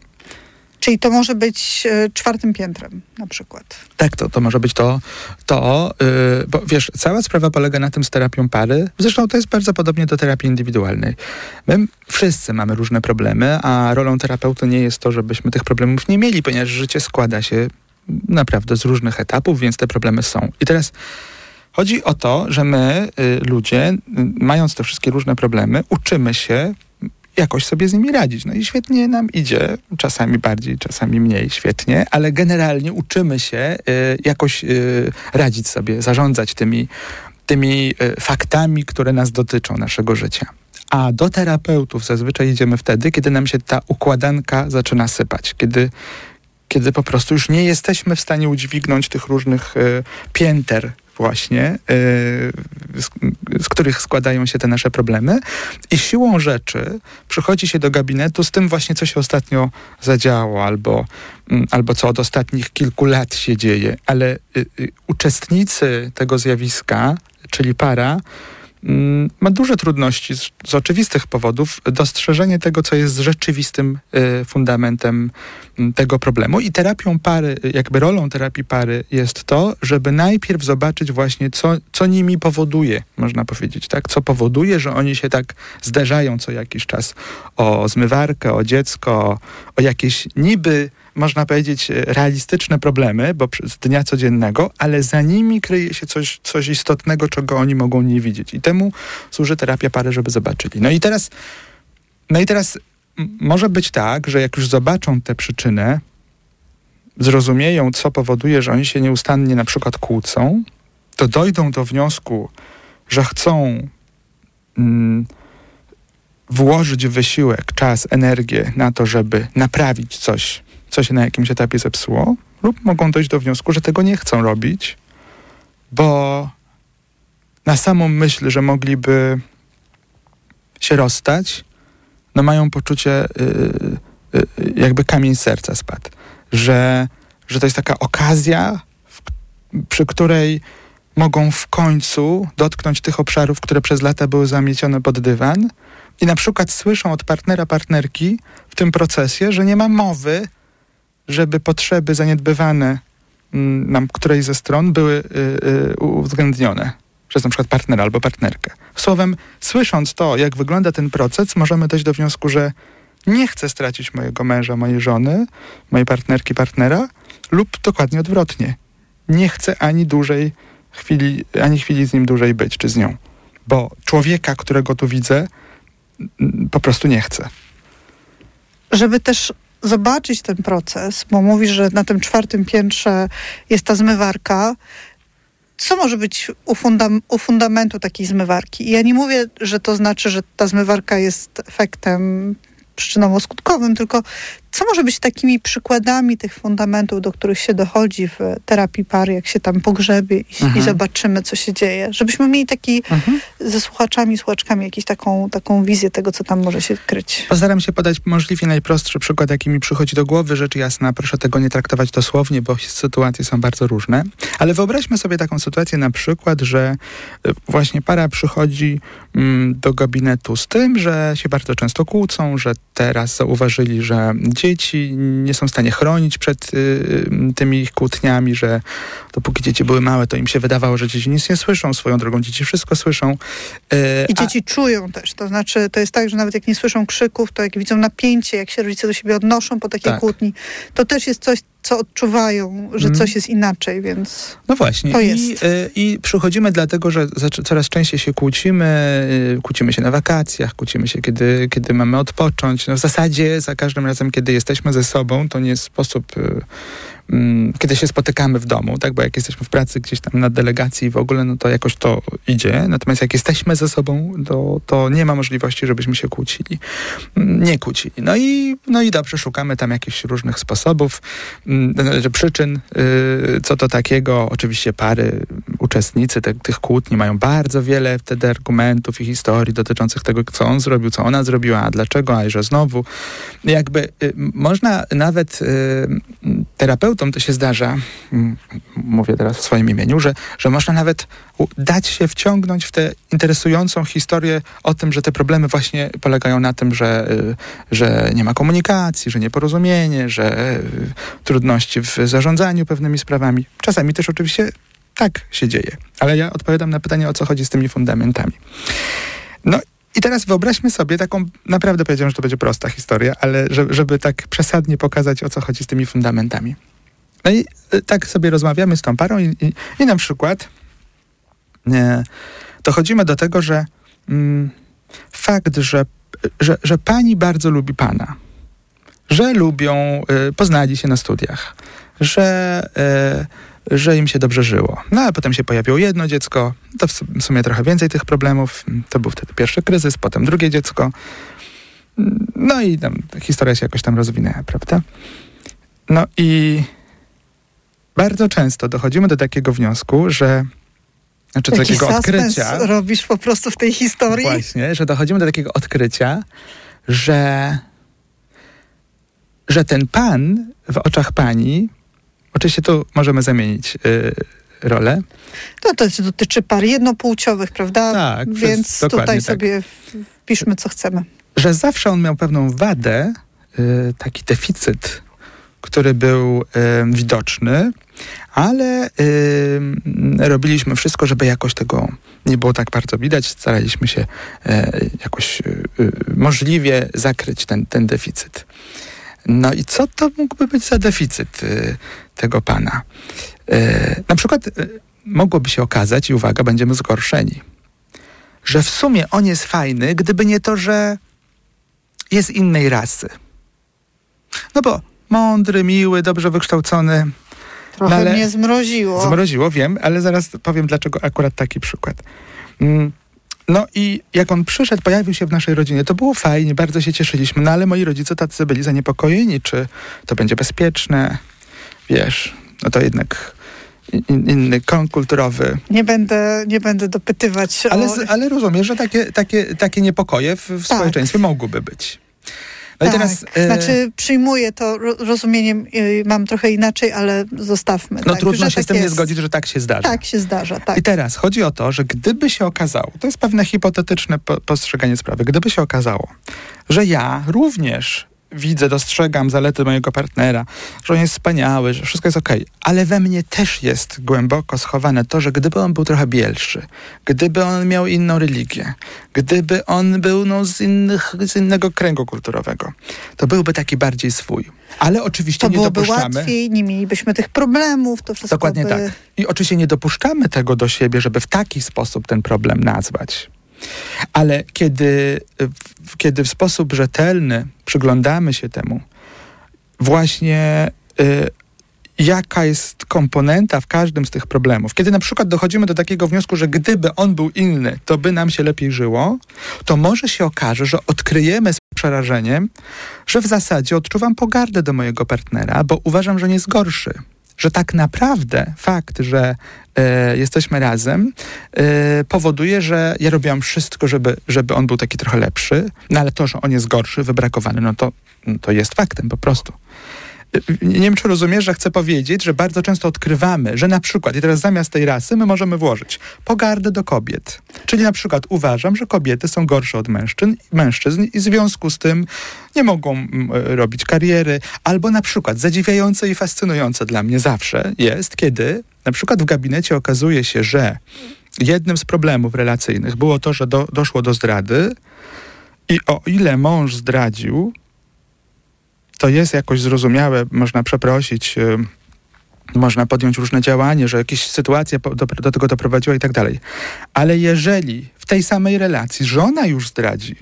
Czyli to może być y, czwartym piętrem na przykład. Tak, to, to może być to, to yy, bo wiesz, cała sprawa polega na tym z terapią pary. Zresztą to jest bardzo podobnie do terapii indywidualnej. My wszyscy mamy różne problemy, a rolą terapeuty nie jest to, żebyśmy tych problemów nie mieli, ponieważ życie składa się naprawdę z różnych etapów, więc te problemy są. I teraz chodzi o to, że my, y, ludzie, y, mając te wszystkie różne problemy, uczymy się jakoś sobie z nimi radzić. No i świetnie nam idzie, czasami bardziej, czasami mniej świetnie, ale generalnie uczymy się y, jakoś y, radzić sobie, zarządzać tymi, tymi y, faktami, które nas dotyczą, naszego życia. A do terapeutów zazwyczaj idziemy wtedy, kiedy nam się ta układanka zaczyna sypać, kiedy, kiedy po prostu już nie jesteśmy w stanie udźwignąć tych różnych y, pięter właśnie, yy, z, z, których składają się te nasze problemy. I siłą rzeczy przychodzi się do gabinetu z tym właśnie, co się ostatnio zadziało, albo, mm, albo co od ostatnich kilku lat się dzieje. Ale y, y, uczestnicy tego zjawiska, czyli para, ma duże trudności z, z, oczywistych powodów dostrzeżenie tego, co jest rzeczywistym y, fundamentem y, tego problemu. I terapią pary, jakby rolą terapii pary jest to, żeby najpierw zobaczyć właśnie, co, co nimi powoduje, można powiedzieć, tak? Co powoduje, że oni się tak zderzają co jakiś czas o zmywarkę, o dziecko, o jakieś niby można powiedzieć, realistyczne problemy, bo z dnia codziennego, ale za nimi kryje się coś, coś istotnego, czego oni mogą nie widzieć. I temu służy terapia pary, żeby zobaczyli. No i teraz, no i teraz może być tak, że jak już zobaczą tę przyczynę, zrozumieją, co powoduje, że oni się nieustannie na przykład kłócą, to dojdą do wniosku, że chcą mm, włożyć wysiłek, czas, energię na to, żeby naprawić coś co się na jakimś etapie zepsuło, lub mogą dojść do wniosku, że tego nie chcą robić, bo na samą myśl, że mogliby się rozstać, no mają poczucie, yy, yy, jakby kamień serca spadł, że, że to jest taka okazja, w, przy której mogą w końcu dotknąć tych obszarów, które przez lata były zamiecione pod dywan i na przykład słyszą od partnera, partnerki w tym procesie, że nie ma mowy, żeby potrzeby zaniedbywane mm, nam której ze stron były y, y, uwzględnione przez na przykład partnera albo partnerkę. Słowem, słysząc to, jak wygląda ten proces, możemy dojść do wniosku, że nie chcę stracić mojego męża, mojej żony, mojej partnerki, partnera, lub dokładnie odwrotnie. Nie chcę ani dłużej chwili, ani chwili z nim dłużej być, czy z nią. Bo człowieka, którego tu widzę, po prostu nie chcę. Żeby też zobaczyć ten proces, bo mówisz, że na tym czwartym piętrze jest ta zmywarka. Co może być u, fundam u fundamentu takiej zmywarki? I ja nie mówię, że to znaczy, że ta zmywarka jest efektem przyczynowo-skutkowym, tylko co może być takimi przykładami tych fundamentów, do których się dochodzi w terapii pary, jak się tam pogrzebie i, mhm. i zobaczymy, co się dzieje? Żebyśmy mieli taki mhm. ze słuchaczami, słuchaczkami jakąś taką, taką wizję tego, co tam może się kryć. Postaram się podać możliwie najprostszy przykład, jaki mi przychodzi do głowy. Rzecz jasna, proszę tego nie traktować dosłownie, bo sytuacje są bardzo różne. Ale wyobraźmy sobie taką sytuację na przykład, że e, właśnie para przychodzi mm, do gabinetu z tym, że się bardzo często kłócą, że teraz zauważyli, że dzieci nie są w stanie chronić przed y, tymi ich kłótniami, że dopóki dzieci były małe, to im się wydawało, że dzieci nic nie słyszą, swoją drogą dzieci wszystko słyszą. Y, I dzieci a... czują też, to znaczy to jest tak, że nawet jak nie słyszą krzyków, to jak widzą napięcie, jak się rodzice do siebie odnoszą po takiej tak. kłótni, to też jest coś, co odczuwają, że Mm. coś jest inaczej, więc No właśnie. To I, jest. y, I przychodzimy dlatego, że coraz częściej się kłócimy, y, kłócimy się na wakacjach, kłócimy się, kiedy, kiedy mamy odpocząć. No w zasadzie za każdym razem, kiedy jesteśmy ze sobą, to nie sposób, mm, kiedy się spotykamy w domu, tak? Bo jak jesteśmy w pracy gdzieś tam na delegacji w ogóle, no to jakoś to idzie. Natomiast jak jesteśmy ze sobą, to, to nie ma możliwości, żebyśmy się kłócili. Mm, Nie kłócili. No i, no i dobrze, szukamy tam jakichś różnych sposobów, mm, znaczy przyczyn, y, co to takiego. Oczywiście pary, uczestnicy te, tych kłótni mają bardzo wiele wtedy argumentów i historii dotyczących tego, co on zrobił, co ona zrobiła, a dlaczego, a że znowu. Jakby y, można nawet y, terapeutom to się zdarza, mm, mówię teraz w swoim imieniu, że, że można nawet dać się wciągnąć w tę interesującą historię o tym, że te problemy właśnie polegają na tym, że, y, że nie ma komunikacji, że nieporozumienie, że y, trudności w zarządzaniu pewnymi sprawami. Czasami też oczywiście tak się dzieje, ale ja odpowiadam na pytanie, o co chodzi z tymi fundamentami. No i teraz wyobraźmy sobie taką, naprawdę powiedziałem, że to będzie prosta historia, ale żeby, żeby tak przesadnie pokazać, o co chodzi z tymi fundamentami. No i y, tak sobie rozmawiamy z tą parą i, i, i na przykład nie, dochodzimy do tego, że mm, fakt, że, że, że pani bardzo lubi pana, że lubią, y, poznali się na studiach, że, y, że im się dobrze żyło. No a potem się pojawiło jedno dziecko, to w su- w sumie trochę więcej tych problemów. To był wtedy pierwszy kryzys, potem drugie dziecko. No i tam historia się jakoś tam rozwinęła, prawda? No i bardzo często dochodzimy do takiego wniosku, że znaczy jaki takiego odkrycia. robisz po prostu w tej historii. Właśnie, że dochodzimy do takiego odkrycia, że, że ten pan w oczach pani, oczywiście tu możemy zamienić y, rolę, No to dotyczy par jednopłciowych, prawda? Tak, przez- Więc dokładnie tutaj tak. sobie piszmy, co chcemy. że zawsze on miał pewną wadę, y, taki deficyt, który był y, widoczny, ale robiliśmy wszystko, żeby jakoś tego nie było tak bardzo widać. Staraliśmy się y, jakoś y, y, możliwie zakryć ten, ten deficyt. No i co to mógłby być za deficyt y, tego pana? Y, na przykład y, mogłoby się okazać, i uwaga, będziemy zgorszeni, że w sumie on jest fajny, gdyby nie to, że jest innej rasy. No bo mądry, miły, dobrze wykształcony. Trochę No mnie zmroziło. Zmroziło, wiem, ale zaraz powiem, dlaczego akurat taki przykład. Mm, No i jak on przyszedł, pojawił się w naszej rodzinie, to było fajnie, bardzo się cieszyliśmy, no ale moi rodzice tacy byli zaniepokojeni, czy to będzie bezpieczne, wiesz, no to jednak in, inny kon kulturowy. Nie będę, nie będę dopytywać Ale, o... ale rozumiesz, że takie, takie, takie niepokoje w, w Tak. społeczeństwie mogłyby być. No tak, teraz... e, znaczy przyjmuję to ro- rozumieniem, y, mam trochę inaczej, ale zostawmy. no tak, trudno się tak z tym nie jest. zgodzić, że tak się zdarza. Tak się zdarza, tak. I teraz chodzi o to, że gdyby się okazało, to jest pewne hipotetyczne po postrzeganie sprawy, gdyby się okazało, że ja również widzę, dostrzegam zalety mojego partnera, że on jest wspaniały, że wszystko jest okej, ale we mnie też jest głęboko schowane to, że gdyby on był trochę bielszy, gdyby on miał inną religię, gdyby on był no, z, innych, z innego kręgu kulturowego, to byłby taki bardziej swój. Ale oczywiście To nie byłoby dopuszczamy. łatwiej, nie mielibyśmy tych problemów, to wszystko Dokładnie by... tak. I oczywiście nie dopuszczamy tego do siebie, żeby w taki sposób ten problem nazwać. Ale kiedy, kiedy w sposób rzetelny przyglądamy się temu, właśnie y, jaka jest komponenta w każdym z tych problemów. Kiedy na przykład dochodzimy do takiego wniosku, że gdyby on był inny, to by nam się lepiej żyło, to może się okaże, że odkryjemy z przerażeniem, że w zasadzie odczuwam pogardę do mojego partnera, bo uważam, że nie jest gorszy. Że tak naprawdę fakt, że e, jesteśmy razem, e, powoduje, że ja robiłam wszystko, żeby, żeby on był taki trochę lepszy, no ale to, że on jest gorszy, wybrakowany, no to, to jest faktem po prostu. Nie wiem, czy rozumiesz, że chcę powiedzieć, że bardzo często odkrywamy, że na przykład, i teraz zamiast tej rasy my możemy włożyć pogardę do kobiet. Czyli na przykład uważam, że kobiety są gorsze od mężczyzn, mężczyzn i w związku z tym nie mogą mm, e, robić kariery. Albo na przykład zadziwiające i fascynujące dla mnie zawsze jest, kiedy na przykład w gabinecie okazuje się, że jednym z problemów relacyjnych było to, że do, doszło do zdrady i o ile mąż zdradził, to jest jakoś zrozumiałe, można przeprosić, y, można podjąć różne działania, że jakieś sytuacja do, do tego doprowadziła i tak dalej. Ale jeżeli w tej samej relacji żona już zdradzi,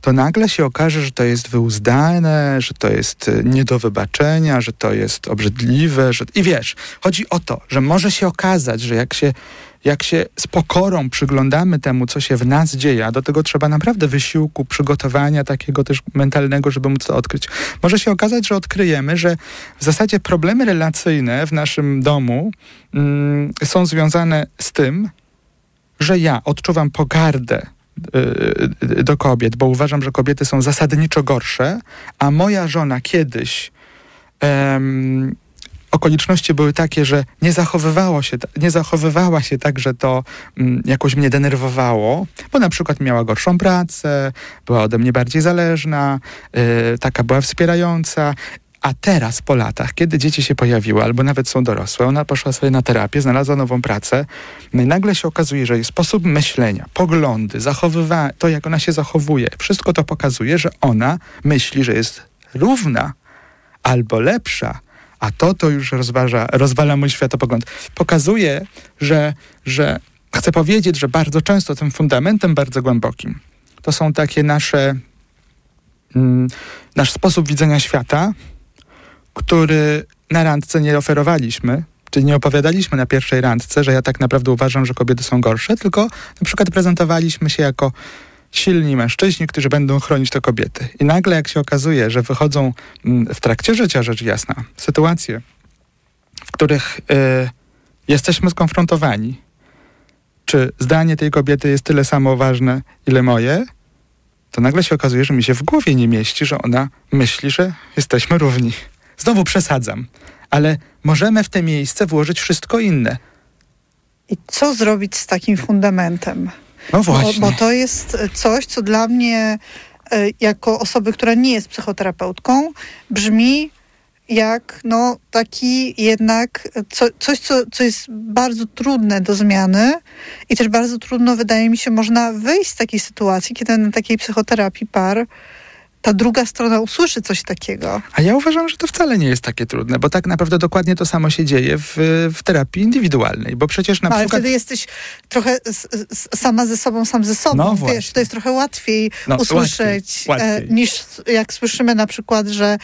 to nagle się okaże, że to jest wyuzdane, że to jest y, nie do wybaczenia, że to jest obrzydliwe, że... I wiesz, chodzi o to, że może się okazać, że jak się, jak się z pokorą przyglądamy temu, co się w nas dzieje, a do tego trzeba naprawdę wysiłku, przygotowania takiego też mentalnego, żeby móc to odkryć. Może się okazać, że odkryjemy, że w zasadzie problemy relacyjne w naszym domu mm, są związane z tym, że ja odczuwam pogardę y, y, do kobiet, bo uważam, że kobiety są zasadniczo gorsze, a moja żona kiedyś em, okoliczności były takie, że nie, zachowywało się, nie zachowywała się tak, że to mm, jakoś mnie denerwowało, bo na przykład miała gorszą pracę, była ode mnie bardziej zależna, y, taka była wspierająca. A teraz, po latach, kiedy dzieci się pojawiły, albo nawet są dorosłe, ona poszła sobie na terapię, znalazła nową pracę, no i nagle się okazuje, że jej sposób myślenia, poglądy, zachowywanie, to jak ona się zachowuje, wszystko to pokazuje, że ona myśli, że jest równa albo lepsza, a to to już rozważa, rozwala mój światopogląd. Pokazuje, że, że chcę powiedzieć, że bardzo często tym fundamentem bardzo głębokim to są takie nasze, mm, nasz sposób widzenia świata, który na randce nie oferowaliśmy, czyli nie opowiadaliśmy na pierwszej randce, że ja tak naprawdę uważam, że kobiety są gorsze, tylko na przykład prezentowaliśmy się jako silni mężczyźni, którzy będą chronić te kobiety. I nagle jak się okazuje, że wychodzą mm, w trakcie życia, rzecz jasna, sytuacje, w których y, jesteśmy skonfrontowani, czy zdanie tej kobiety jest tyle samo ważne, ile moje, to nagle się okazuje, że mi się w głowie nie mieści, że ona myśli, że jesteśmy równi. Znowu przesadzam, ale możemy w te miejsce włożyć wszystko inne. I co zrobić z takim fundamentem? No właśnie. Bo, bo to jest coś, co dla mnie, e, jako osoby, która nie jest psychoterapeutką, brzmi jak no, taki jednak co, coś, co, co jest bardzo trudne do zmiany i też bardzo trudno, wydaje mi się, można wyjść z takiej sytuacji, kiedy na takiej psychoterapii par ta druga strona usłyszy coś takiego. A ja uważam, że to wcale nie jest takie trudne, bo tak naprawdę dokładnie to samo się dzieje w, w terapii indywidualnej, bo przecież na No, ale przykład... wtedy jesteś trochę s, s, sama ze sobą, sam ze sobą. No Wiesz, właśnie. to jest trochę łatwiej No, usłyszeć łatwiej, łatwiej. E, niż jak słyszymy na przykład, że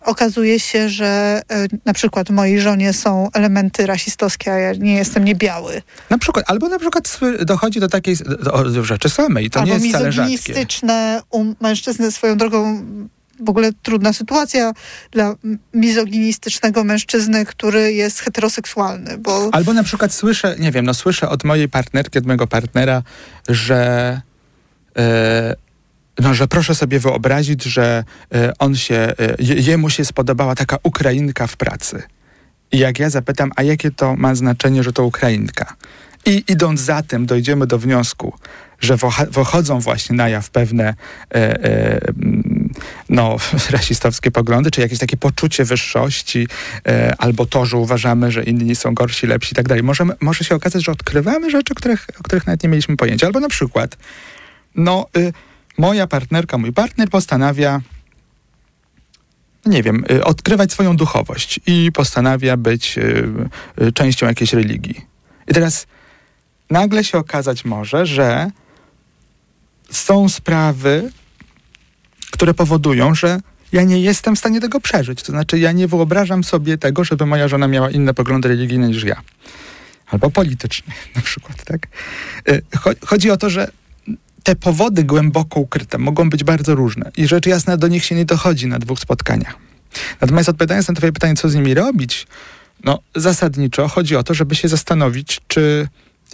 okazuje się, że e, na przykład w mojej żonie są elementy rasistowskie, a ja nie jestem niebiały. Na przykład, albo na przykład dochodzi do takiej do, do rzeczy samej, to nie Albo jest wcale rzadkie. mizoginistyczne u mężczyzny swoją drogą w ogóle trudna sytuacja dla mizoginistycznego mężczyzny, który jest heteroseksualny, bo Albo na przykład słyszę, nie wiem, no słyszę od mojej partnerki, od mojego partnera, że e, no, że proszę sobie wyobrazić, że e, on się, je, jemu się spodobała taka Ukrainka w pracy. I jak ja zapytam, a jakie to ma znaczenie, że to Ukrainka? I idąc za tym, dojdziemy do wniosku, że wychodzą właśnie na jaw pewne e, e, mm, no, <laughs> rasistowskie poglądy, czy jakieś takie poczucie wyższości, e, albo to, że uważamy, że inni są gorsi, lepsi i tak dalej. Może się okazać, że odkrywamy rzeczy, których, o których nawet nie mieliśmy pojęcia. Albo na przykład, no, y, moja partnerka, mój partner postanawia nie wiem, y, odkrywać swoją duchowość i postanawia być y, y, częścią jakiejś religii. I teraz nagle się okazać może, że są sprawy, które powodują, że ja nie jestem w stanie tego przeżyć. To znaczy, ja nie wyobrażam sobie tego, żeby moja żona miała inne poglądy religijne niż ja. Albo polityczne <laughs> na przykład, tak? Y, cho- Chodzi o to, że te powody głęboko ukryte mogą być bardzo różne i rzecz jasna do nich się nie dochodzi na dwóch spotkaniach. Natomiast odpowiadając na twoje pytanie, co z nimi robić, no zasadniczo chodzi o to, żeby się zastanowić, czy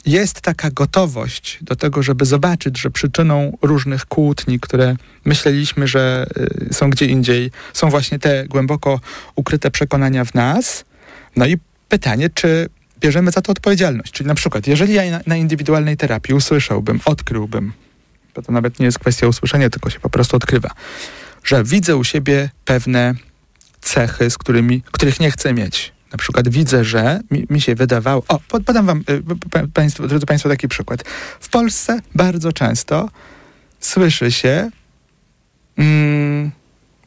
jest taka gotowość do tego, żeby zobaczyć, że przyczyną różnych kłótni, które myśleliśmy, że y, są gdzie indziej, są właśnie te głęboko ukryte przekonania w nas. No i pytanie, czy bierzemy za to odpowiedzialność. Czyli na przykład, jeżeli ja na, na indywidualnej terapii usłyszałbym, odkryłbym, bo to nawet nie jest kwestia usłyszenia, tylko się po prostu odkrywa, że widzę u siebie pewne cechy, z którymi, których nie chcę mieć. Na przykład widzę, że mi, mi się wydawało. O, pod- podam wam, y, pa- państwu, drodzy Państwo, taki przykład. W Polsce bardzo często słyszy się, mm,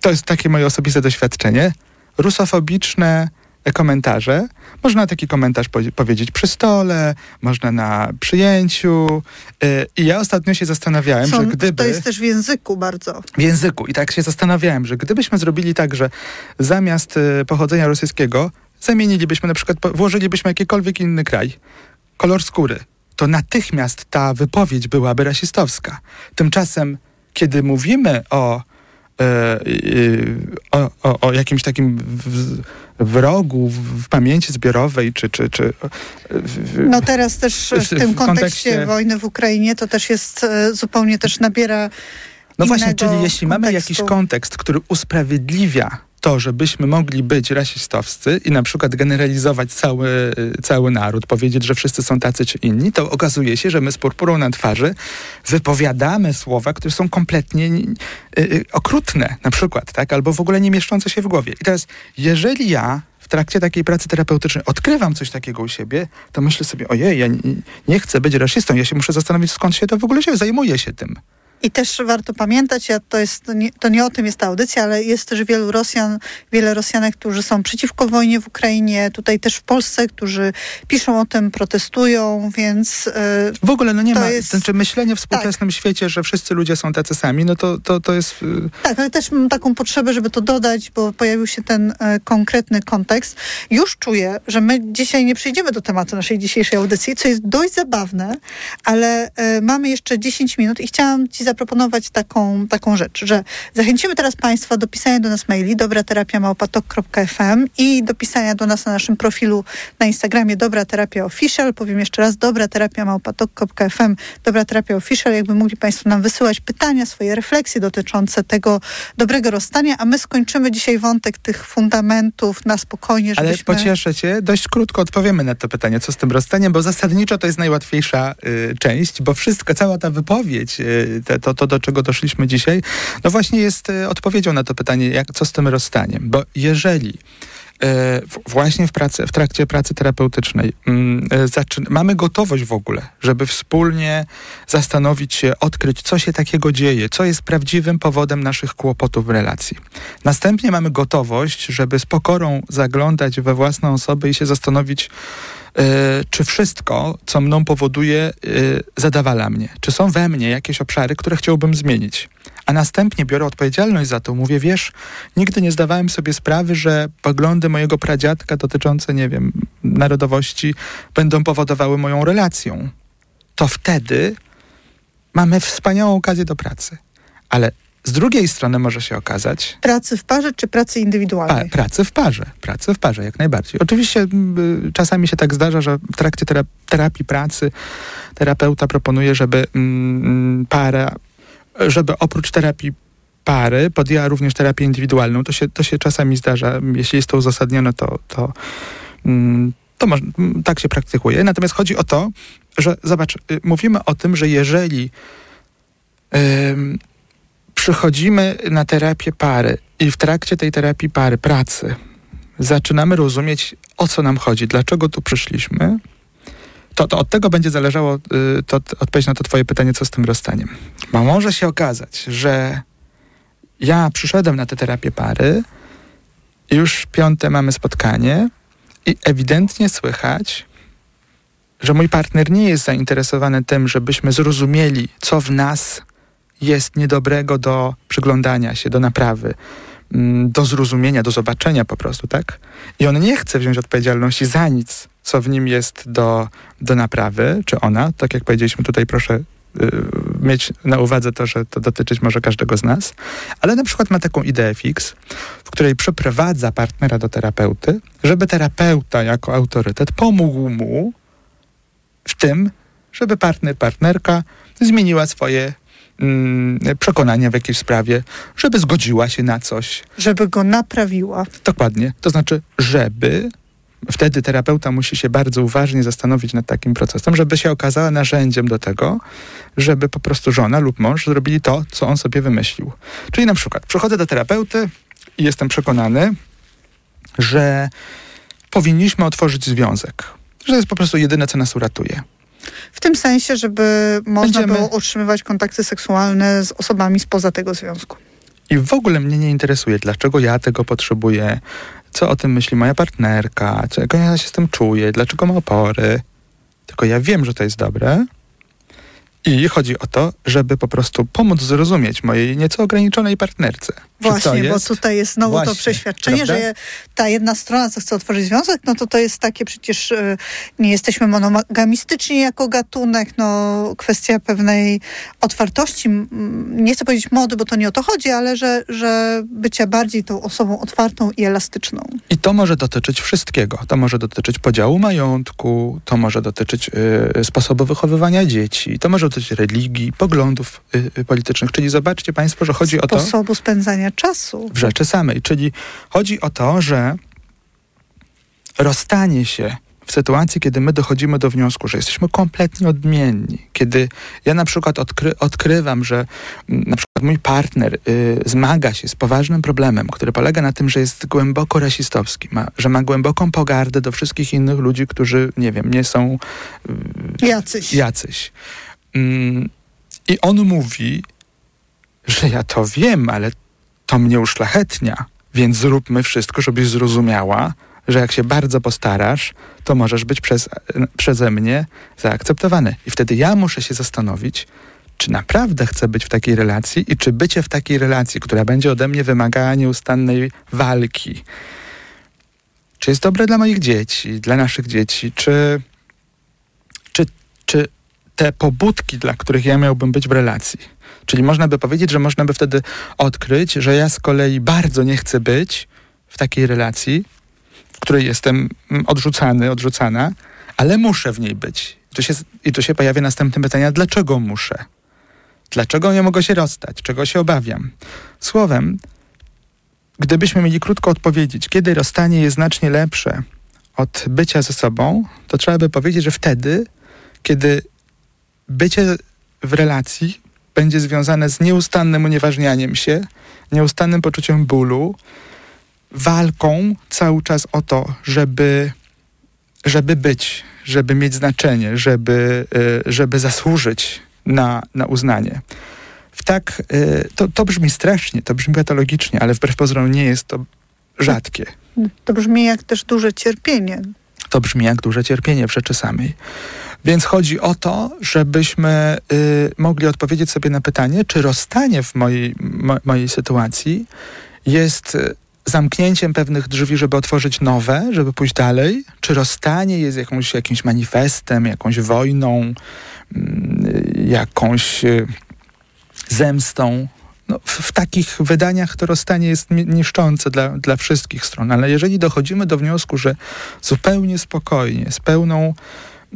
to jest takie moje osobiste doświadczenie, rusofobiczne komentarze. Można taki komentarz po powiedzieć przy stole, można na przyjęciu. Yy, I ja ostatnio się zastanawiałem, Są, że gdyby... To jest też w języku bardzo. W języku. I tak się zastanawiałem, że gdybyśmy zrobili tak, że zamiast y, pochodzenia rosyjskiego zamienilibyśmy na przykład, włożylibyśmy jakikolwiek inny kraj, kolor skóry, to natychmiast ta wypowiedź byłaby rasistowska. Tymczasem, kiedy mówimy o, e, y, o, o, o jakimś takim w, wrogu w, w pamięci zbiorowej, czy... czy, czy w, w, No teraz też w tym kontekście kontekście- wojny w Ukrainie to też jest e, zupełnie też nabiera No właśnie, czyli jeśli mamy kontekstu. jakiś kontekst, który usprawiedliwia to, żebyśmy mogli być rasistowscy i na przykład generalizować cały, cały naród, powiedzieć, że wszyscy są tacy czy inni, to okazuje się, że my z purpurą na twarzy wypowiadamy słowa, które są kompletnie y, y, okrutne, na przykład, tak? albo w ogóle nie mieszczące się w głowie. I teraz, jeżeli ja w trakcie takiej pracy terapeutycznej odkrywam coś takiego u siebie, to myślę sobie, ojej, ja nie, nie chcę być rasistą, ja się muszę zastanowić, skąd się to w ogóle się zajmuje się tym. I też warto pamiętać, ja, to, jest, nie, to nie o tym jest ta audycja, ale jest też wielu Rosjan, wiele Rosjanek, którzy są przeciwko wojnie w Ukrainie, tutaj też w Polsce, którzy piszą o tym, protestują, więc e, W ogóle no nie To ma, jest- znaczy myślenie w współczesnym świecie, że wszyscy ludzie są tacy sami, no to, to, to jest... y, tak, ale też mam taką potrzebę, żeby to dodać, bo pojawił się ten e, konkretny kontekst. Już czuję, że my dzisiaj nie przejdziemy do tematu naszej dzisiejszej audycji, co jest dość zabawne, ale e, mamy jeszcze 10 minut i chciałam ci zaproponować taką, taką rzecz, że zachęcimy teraz Państwa do pisania do nas maili dobraterapia.małpatok.fm i do pisania do nas na naszym profilu na Instagramie Dobra Terapia Official. Powiem jeszcze raz, dobraterapia.małpatok.fm Dobra Terapia Official. Jakby mogli Państwo nam wysyłać pytania, swoje refleksje dotyczące tego dobrego rozstania, a my skończymy dzisiaj wątek tych fundamentów na spokojnie, Ale żebyśmy... pocieszę cię, dość krótko odpowiemy na to pytanie, co z tym rozstaniem, bo zasadniczo to jest najłatwiejsza y, część, bo wszystko, cała ta wypowiedź, y, te, to, to, do czego doszliśmy dzisiaj, no właśnie jest y, odpowiedzią na to pytanie, jak, co z tym rozstaniem. Bo jeżeli w- właśnie w, pracy, w trakcie pracy terapeutycznej mm, zaczyn- mamy gotowość w ogóle, żeby wspólnie zastanowić się, odkryć, co się takiego dzieje, co jest prawdziwym powodem naszych kłopotów w relacji. Następnie mamy gotowość, żeby z pokorą zaglądać we własną osobę i się zastanowić, czy wszystko, co mną powoduje, y, zadawala mnie. Czy są we mnie jakieś obszary, które chciałbym zmienić. A następnie biorę odpowiedzialność za to. Mówię, wiesz, nigdy nie zdawałem sobie sprawy, że poglądy mojego pradziadka dotyczące, nie wiem, narodowości będą powodowały moją relacją. To wtedy mamy wspaniałą okazję do pracy. Ale z drugiej strony może się okazać, Pracy w parze czy pracy pa, indywidualnej? pracy w parze, pracy w parze, jak najbardziej. Oczywiście y, czasami się tak zdarza, że w trakcie tera- terapii pracy terapeuta proponuje, żeby mm, para, żeby oprócz terapii pary podjęła również terapię indywidualną. To się, to się czasami zdarza. Jeśli jest to uzasadnione, to, to, mm, to moż, mm, tak się praktykuje. Natomiast chodzi o to, że zobacz, y, mówimy o tym, że jeżeli ym, przychodzimy na terapię pary i w trakcie tej terapii pary, pracy, zaczynamy rozumieć, o co nam chodzi, dlaczego tu przyszliśmy, to, to od tego będzie zależało y, to, odpowiedź na to twoje pytanie, co z tym rozstaniem. Bo może się okazać, że ja przyszedłem na tę terapię pary, już piąte mamy spotkanie i ewidentnie słychać, że mój partner nie jest zainteresowany tym, żebyśmy zrozumieli, co w nas jest niedobrego do przyglądania się, do naprawy, mm, do zrozumienia, do zobaczenia po prostu, tak? I on nie chce wziąć odpowiedzialności za nic, co w nim jest do, do naprawy, czy ona, tak jak powiedzieliśmy tutaj, proszę y, mieć na uwadze to, że to dotyczyć może każdego z nas, ale na przykład ma taką ideę fix, w której przeprowadza partnera do terapeuty, żeby terapeuta jako autorytet pomógł mu w tym, żeby partner, partnerka zmieniła swoje przekonania w jakiejś sprawie, żeby zgodziła się na coś. Żeby go naprawiła. Dokładnie. To znaczy, żeby wtedy terapeuta musi się bardzo uważnie zastanowić nad takim procesem, żeby się okazała narzędziem do tego, żeby po prostu żona lub mąż zrobili to, co on sobie wymyślił. Czyli na przykład przychodzę do terapeuty i jestem przekonany, że powinniśmy otworzyć związek. Że to jest po prostu jedyne, co nas uratuje. W tym sensie, żeby można Będziemy- było utrzymywać kontakty seksualne z osobami spoza tego związku. I w ogóle mnie nie interesuje, dlaczego ja tego potrzebuję, co o tym myśli moja partnerka, co, jak ja się z tym czuję, dlaczego ma opory. Tylko ja wiem, że to jest dobre. I chodzi o to, żeby po prostu pomóc zrozumieć mojej nieco ograniczonej partnerce. To Właśnie, bo tutaj jest znowu to Właśnie, przeświadczenie, prawda? że ta jedna strona, co chce otworzyć związek, no to to jest takie przecież e, nie jesteśmy monogamistyczni jako gatunek, no kwestia pewnej otwartości, nie chcę powiedzieć mody, bo to nie o to chodzi, ale że, że bycia bardziej tą osobą otwartą i elastyczną. I to może dotyczyć wszystkiego. To może dotyczyć podziału majątku, to może dotyczyć y, sposobu wychowywania dzieci, to może dotyczyć religii, poglądów y, politycznych. Czyli zobaczcie Państwo, że chodzi o to Sposobu spędzania czasu. w rzeczy samej. Czyli chodzi o to, że rozstanie się w sytuacji, kiedy my dochodzimy do wniosku, że jesteśmy kompletnie odmienni, kiedy ja na przykład odkry, odkrywam, że mm, na przykład mój partner y, zmaga się z poważnym problemem, który polega na tym, że jest głęboko rasistowski, ma, że ma głęboką pogardę do wszystkich innych ludzi, którzy, nie wiem, nie są Jacyś. jacyś. Mm, I on mówi, że ja to wiem, ale to mnie uszlachetnia, więc zróbmy wszystko, żebyś zrozumiała, że jak się bardzo postarasz, to możesz być przez, przeze mnie zaakceptowany. I wtedy ja muszę się zastanowić, czy naprawdę chcę być w takiej relacji i czy bycie w takiej relacji, która będzie ode mnie wymagała nieustannej walki, czy jest dobre dla moich dzieci, dla naszych dzieci, czy, czy, czy te pobudki, dla których ja miałbym być w relacji. Czyli można by powiedzieć, że można by wtedy odkryć, że ja z kolei bardzo nie chcę być w takiej relacji, w której jestem mm, odrzucany, odrzucana, ale muszę w niej być. I tu się, i tu się pojawia następne pytanie, dlaczego muszę? Dlaczego nie mogę się rozstać? Czego się obawiam? Słowem, gdybyśmy mieli krótko odpowiedzieć, kiedy rozstanie jest znacznie lepsze od bycia ze sobą, to trzeba by powiedzieć, że wtedy, kiedy bycie w relacji będzie związane z nieustannym unieważnianiem się, nieustannym poczuciem bólu, walką cały czas o to, żeby, żeby być, żeby mieć znaczenie, żeby, y, żeby zasłużyć na, na uznanie. W tak, y, to, to brzmi strasznie, to brzmi patologicznie, ale wbrew pozorom nie jest to rzadkie. To brzmi jak też duże cierpienie. To brzmi jak duże cierpienie w rzeczy samej. Więc chodzi o to, żebyśmy y, mogli odpowiedzieć sobie na pytanie, czy rozstanie w mojej, mo, mojej sytuacji jest y, zamknięciem pewnych drzwi, żeby otworzyć nowe, żeby pójść dalej, czy rozstanie jest jakąś, jakimś manifestem, jakąś wojną, mm, jakąś y, zemstą. No, w, w takich wydaniach to rozstanie jest ni- niszczące dla, dla wszystkich stron, ale jeżeli dochodzimy do wniosku, że zupełnie spokojnie, z pełną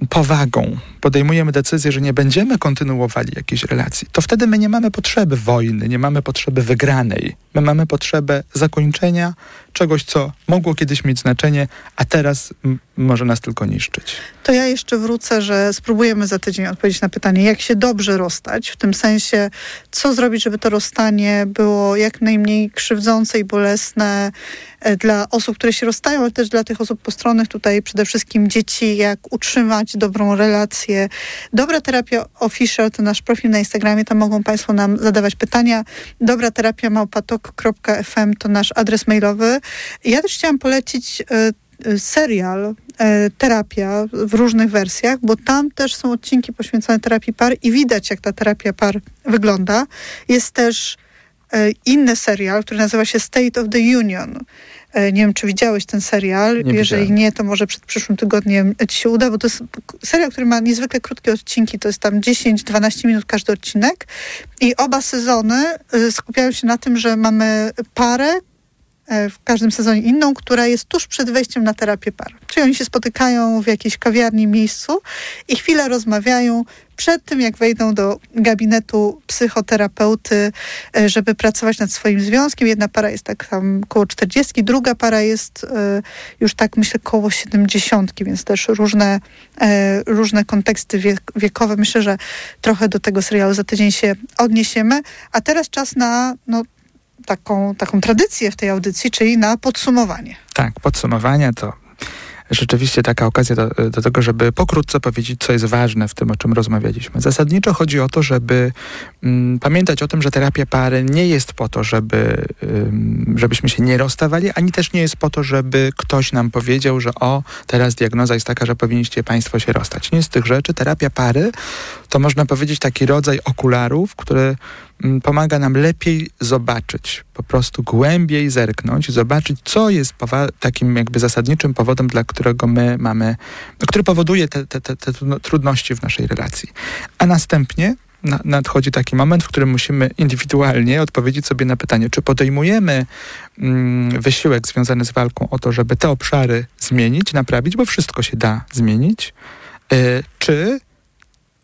powagą podejmujemy decyzję, że nie będziemy kontynuowali jakiejś relacji, to wtedy my nie mamy potrzeby wojny, nie mamy potrzeby wygranej. My mamy potrzebę zakończenia czegoś, co mogło kiedyś mieć znaczenie, a teraz może nas tylko niszczyć. To ja jeszcze wrócę, że spróbujemy za tydzień odpowiedzieć na pytanie, jak się dobrze rozstać, w tym sensie, co zrobić, żeby to rozstanie było jak najmniej krzywdzące i bolesne e, dla osób, które się rozstają, ale też dla tych osób postronnych, tutaj przede wszystkim dzieci, jak utrzymać dobrą relację. Dobra terapia official to nasz profil na Instagramie, tam mogą Państwo nam zadawać pytania. Dobra terapia małpatok.fm to nasz adres mailowy. Ja też chciałam polecić e, e, serial e, Terapia w różnych wersjach, bo tam też są odcinki poświęcone terapii par i widać, jak ta terapia par wygląda. Jest też inny serial, który nazywa się State of the Union. Nie wiem, czy widziałeś ten serial. Nie Jeżeli widziałem. nie, to może przed przyszłym tygodniem ci się uda, bo to jest serial, który ma niezwykle krótkie odcinki. To jest tam 10-12 minut każdy odcinek. I oba sezony skupiają się na tym, że mamy parę, w każdym sezonie inną, która jest tuż przed wejściem na terapię par. Czyli oni się spotykają w jakiejś kawiarni, miejscu i chwilę rozmawiają przed tym, jak wejdą do gabinetu psychoterapeuty, e, żeby pracować nad swoim związkiem. Jedna para jest tak tam koło 40, druga para jest e, już tak myślę koło 70, więc też różne, e, różne konteksty wiek, wiekowe. Myślę, że trochę do tego serialu za tydzień się odniesiemy. A teraz czas na no, taką, taką tradycję w tej audycji, czyli na podsumowanie. Tak, podsumowania to rzeczywiście taka okazja do, do tego, żeby pokrótce powiedzieć, co jest ważne w tym, o czym rozmawialiśmy. Zasadniczo chodzi o to, żeby pamiętać o tym, że terapia pary nie jest po to, żeby, żebyśmy się nie rozstawali, ani też nie jest po to, żeby ktoś nam powiedział, że o, teraz diagnoza jest taka, że powinniście państwo się rozstać. Nie z tych rzeczy. Terapia pary to można powiedzieć taki rodzaj okularów, który mm, pomaga nam lepiej zobaczyć, po prostu głębiej zerknąć, zobaczyć, co jest takim jakby zasadniczym powodem, dla którego my mamy, który powoduje te, te, te, te trudności w naszej relacji. A następnie na, nadchodzi taki moment, w którym musimy indywidualnie odpowiedzieć sobie na pytanie, czy podejmujemy mm, wysiłek związany z walką o to, żeby te obszary zmienić, naprawić, bo wszystko się da zmienić, y, czy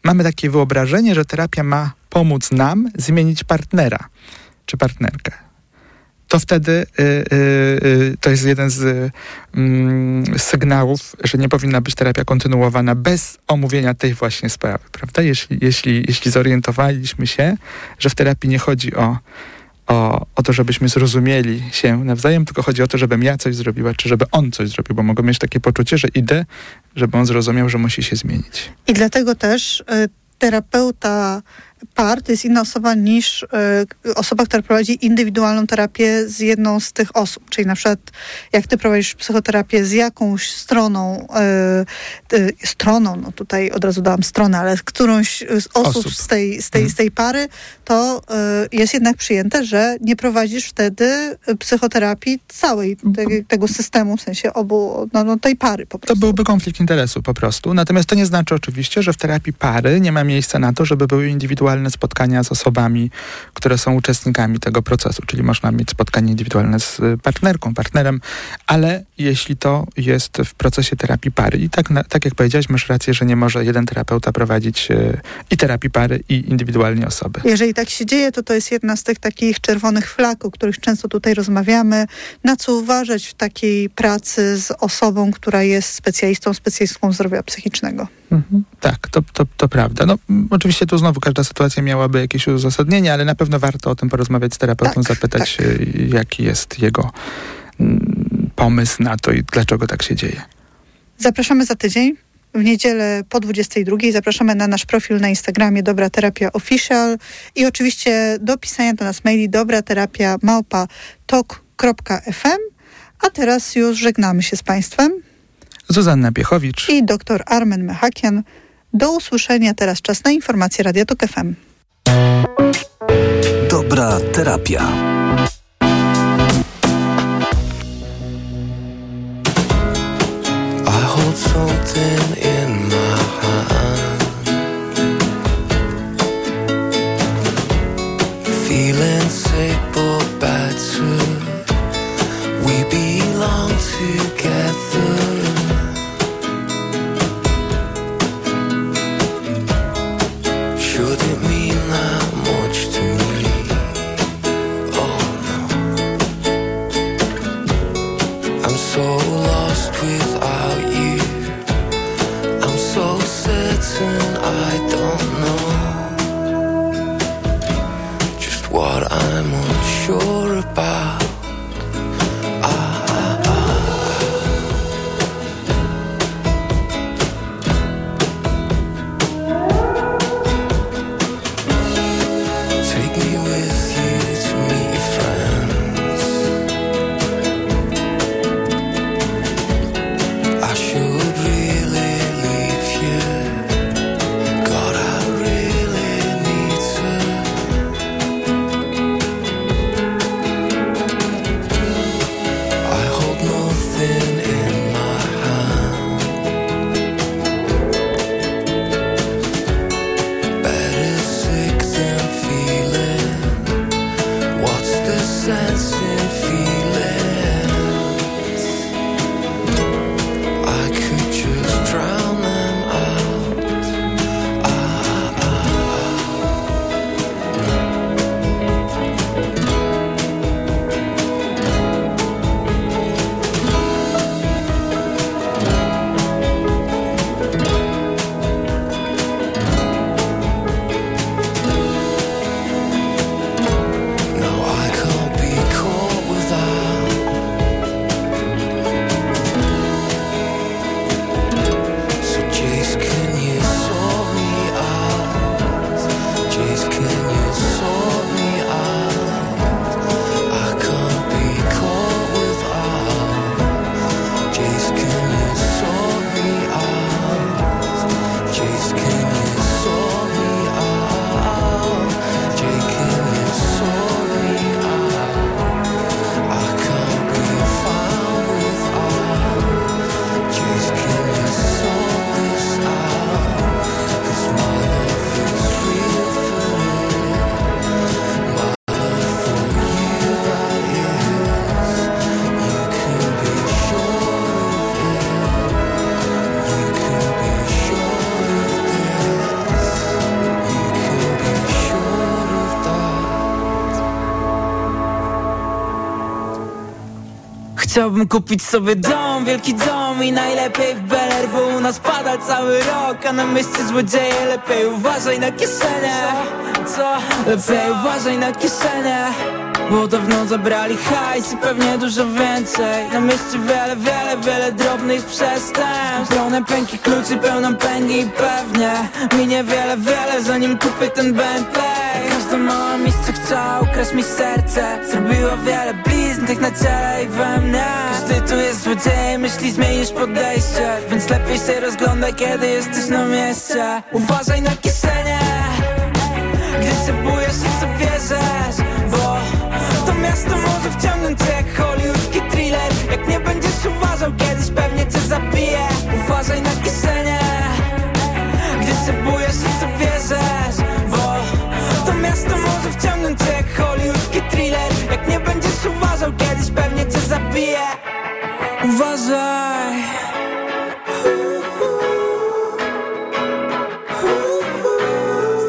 mamy takie wyobrażenie, że terapia ma pomóc nam zmienić partnera czy partnerkę to wtedy y, y, y, to jest jeden z mm, sygnałów, że nie powinna być terapia kontynuowana bez omówienia tej właśnie sprawy, prawda? Jeśli, jeśli, jeśli zorientowaliśmy się, że w terapii nie chodzi o, o, o to, żebyśmy zrozumieli się nawzajem, tylko chodzi o to, żebym ja coś zrobiła, czy żeby on coś zrobił, bo mogę mieć takie poczucie, że idę, żeby on zrozumiał, że musi się zmienić. I dlatego też y, terapeuta par to jest inna osoba niż y, osoba, która prowadzi indywidualną terapię z jedną z tych osób. Czyli na przykład jak ty prowadzisz psychoterapię z jakąś stroną, y, y, stroną, no tutaj od razu dałam stronę, ale z którąś z osób, osób. Z, tej, z, tej, z tej pary, to jest jednak przyjęte, że nie prowadzisz wtedy psychoterapii całej te, tego systemu, w sensie obu, no, no, tej pary po prostu. To byłby konflikt interesu po prostu. Natomiast to nie znaczy oczywiście, że w terapii pary nie ma miejsca na to, żeby były indywidualne indywidualne spotkania z osobami, które są uczestnikami tego procesu, czyli można mieć spotkanie indywidualne z y, partnerką, partnerem, ale jeśli to jest w procesie terapii pary i tak, tak jak powiedziałeś, masz rację, że nie może jeden terapeuta prowadzić y, i terapii pary i indywidualnie osoby. Jeżeli tak się dzieje, to to jest jedna z tych takich czerwonych flag, o których często tutaj rozmawiamy, na co uważać w takiej pracy z osobą, która jest specjalistą, specjalistką zdrowia psychicznego. Mhm. Tak, to, to, to prawda. No, oczywiście tu znowu każda sytuacja miałaby jakieś uzasadnienie, ale na pewno warto o tym porozmawiać z terapeutą, tak, zapytać, tak. jaki jest jego mm, pomysł na to i dlaczego tak się dzieje. Zapraszamy za tydzień. W niedzielę po 22 zapraszamy na nasz profil na Instagramie Dobra Terapia Official i oczywiście do pisania do nas maili dobra terapia małpa tok.fm. A teraz już żegnamy się z Państwem. Zuzanna Piechowicz i dr Armen Mechakian. Do usłyszenia. Teraz czas na informacje Radio Tok FM. Dobra terapia. I hold something in my hand Feeling sick but bad too We belong together I'm unsure about Chciałbym kupić sobie dom, wielki dom i najlepiej w Beler Bo u nas pada cały rok, a na mieście złodzieje Lepiej uważaj na kieszenie. Co? Lepiej uważaj na kieszenie bo dawno zabrali hajs i pewnie dużo więcej. Na mieście wiele, wiele, wiele drobnych przestępstw. Pełne pęki kluczy, pełną pęgi i pewnie. Minie wiele, wiele zanim kupię ten Bentley. Każda mała miejsce chciała ukraść mi serce Zrobiła wiele tych na ciele i we mnie. Każdy tu jest złodziejem, myśli zmienisz podejście. Więc lepiej się rozglądaj, kiedy jesteś na mieście. Uważaj na kieszenie Gdy się bujesz i co bierzesz Bo to miasto może wciągnąć cię jak hollywoodzki thriller. Jak nie będziesz uważał, kiedyś pewnie cię zabije. Uważaj na kieszenie Gdy się bujesz i co bierzesz Bo to miasto może wciągnąć cię desire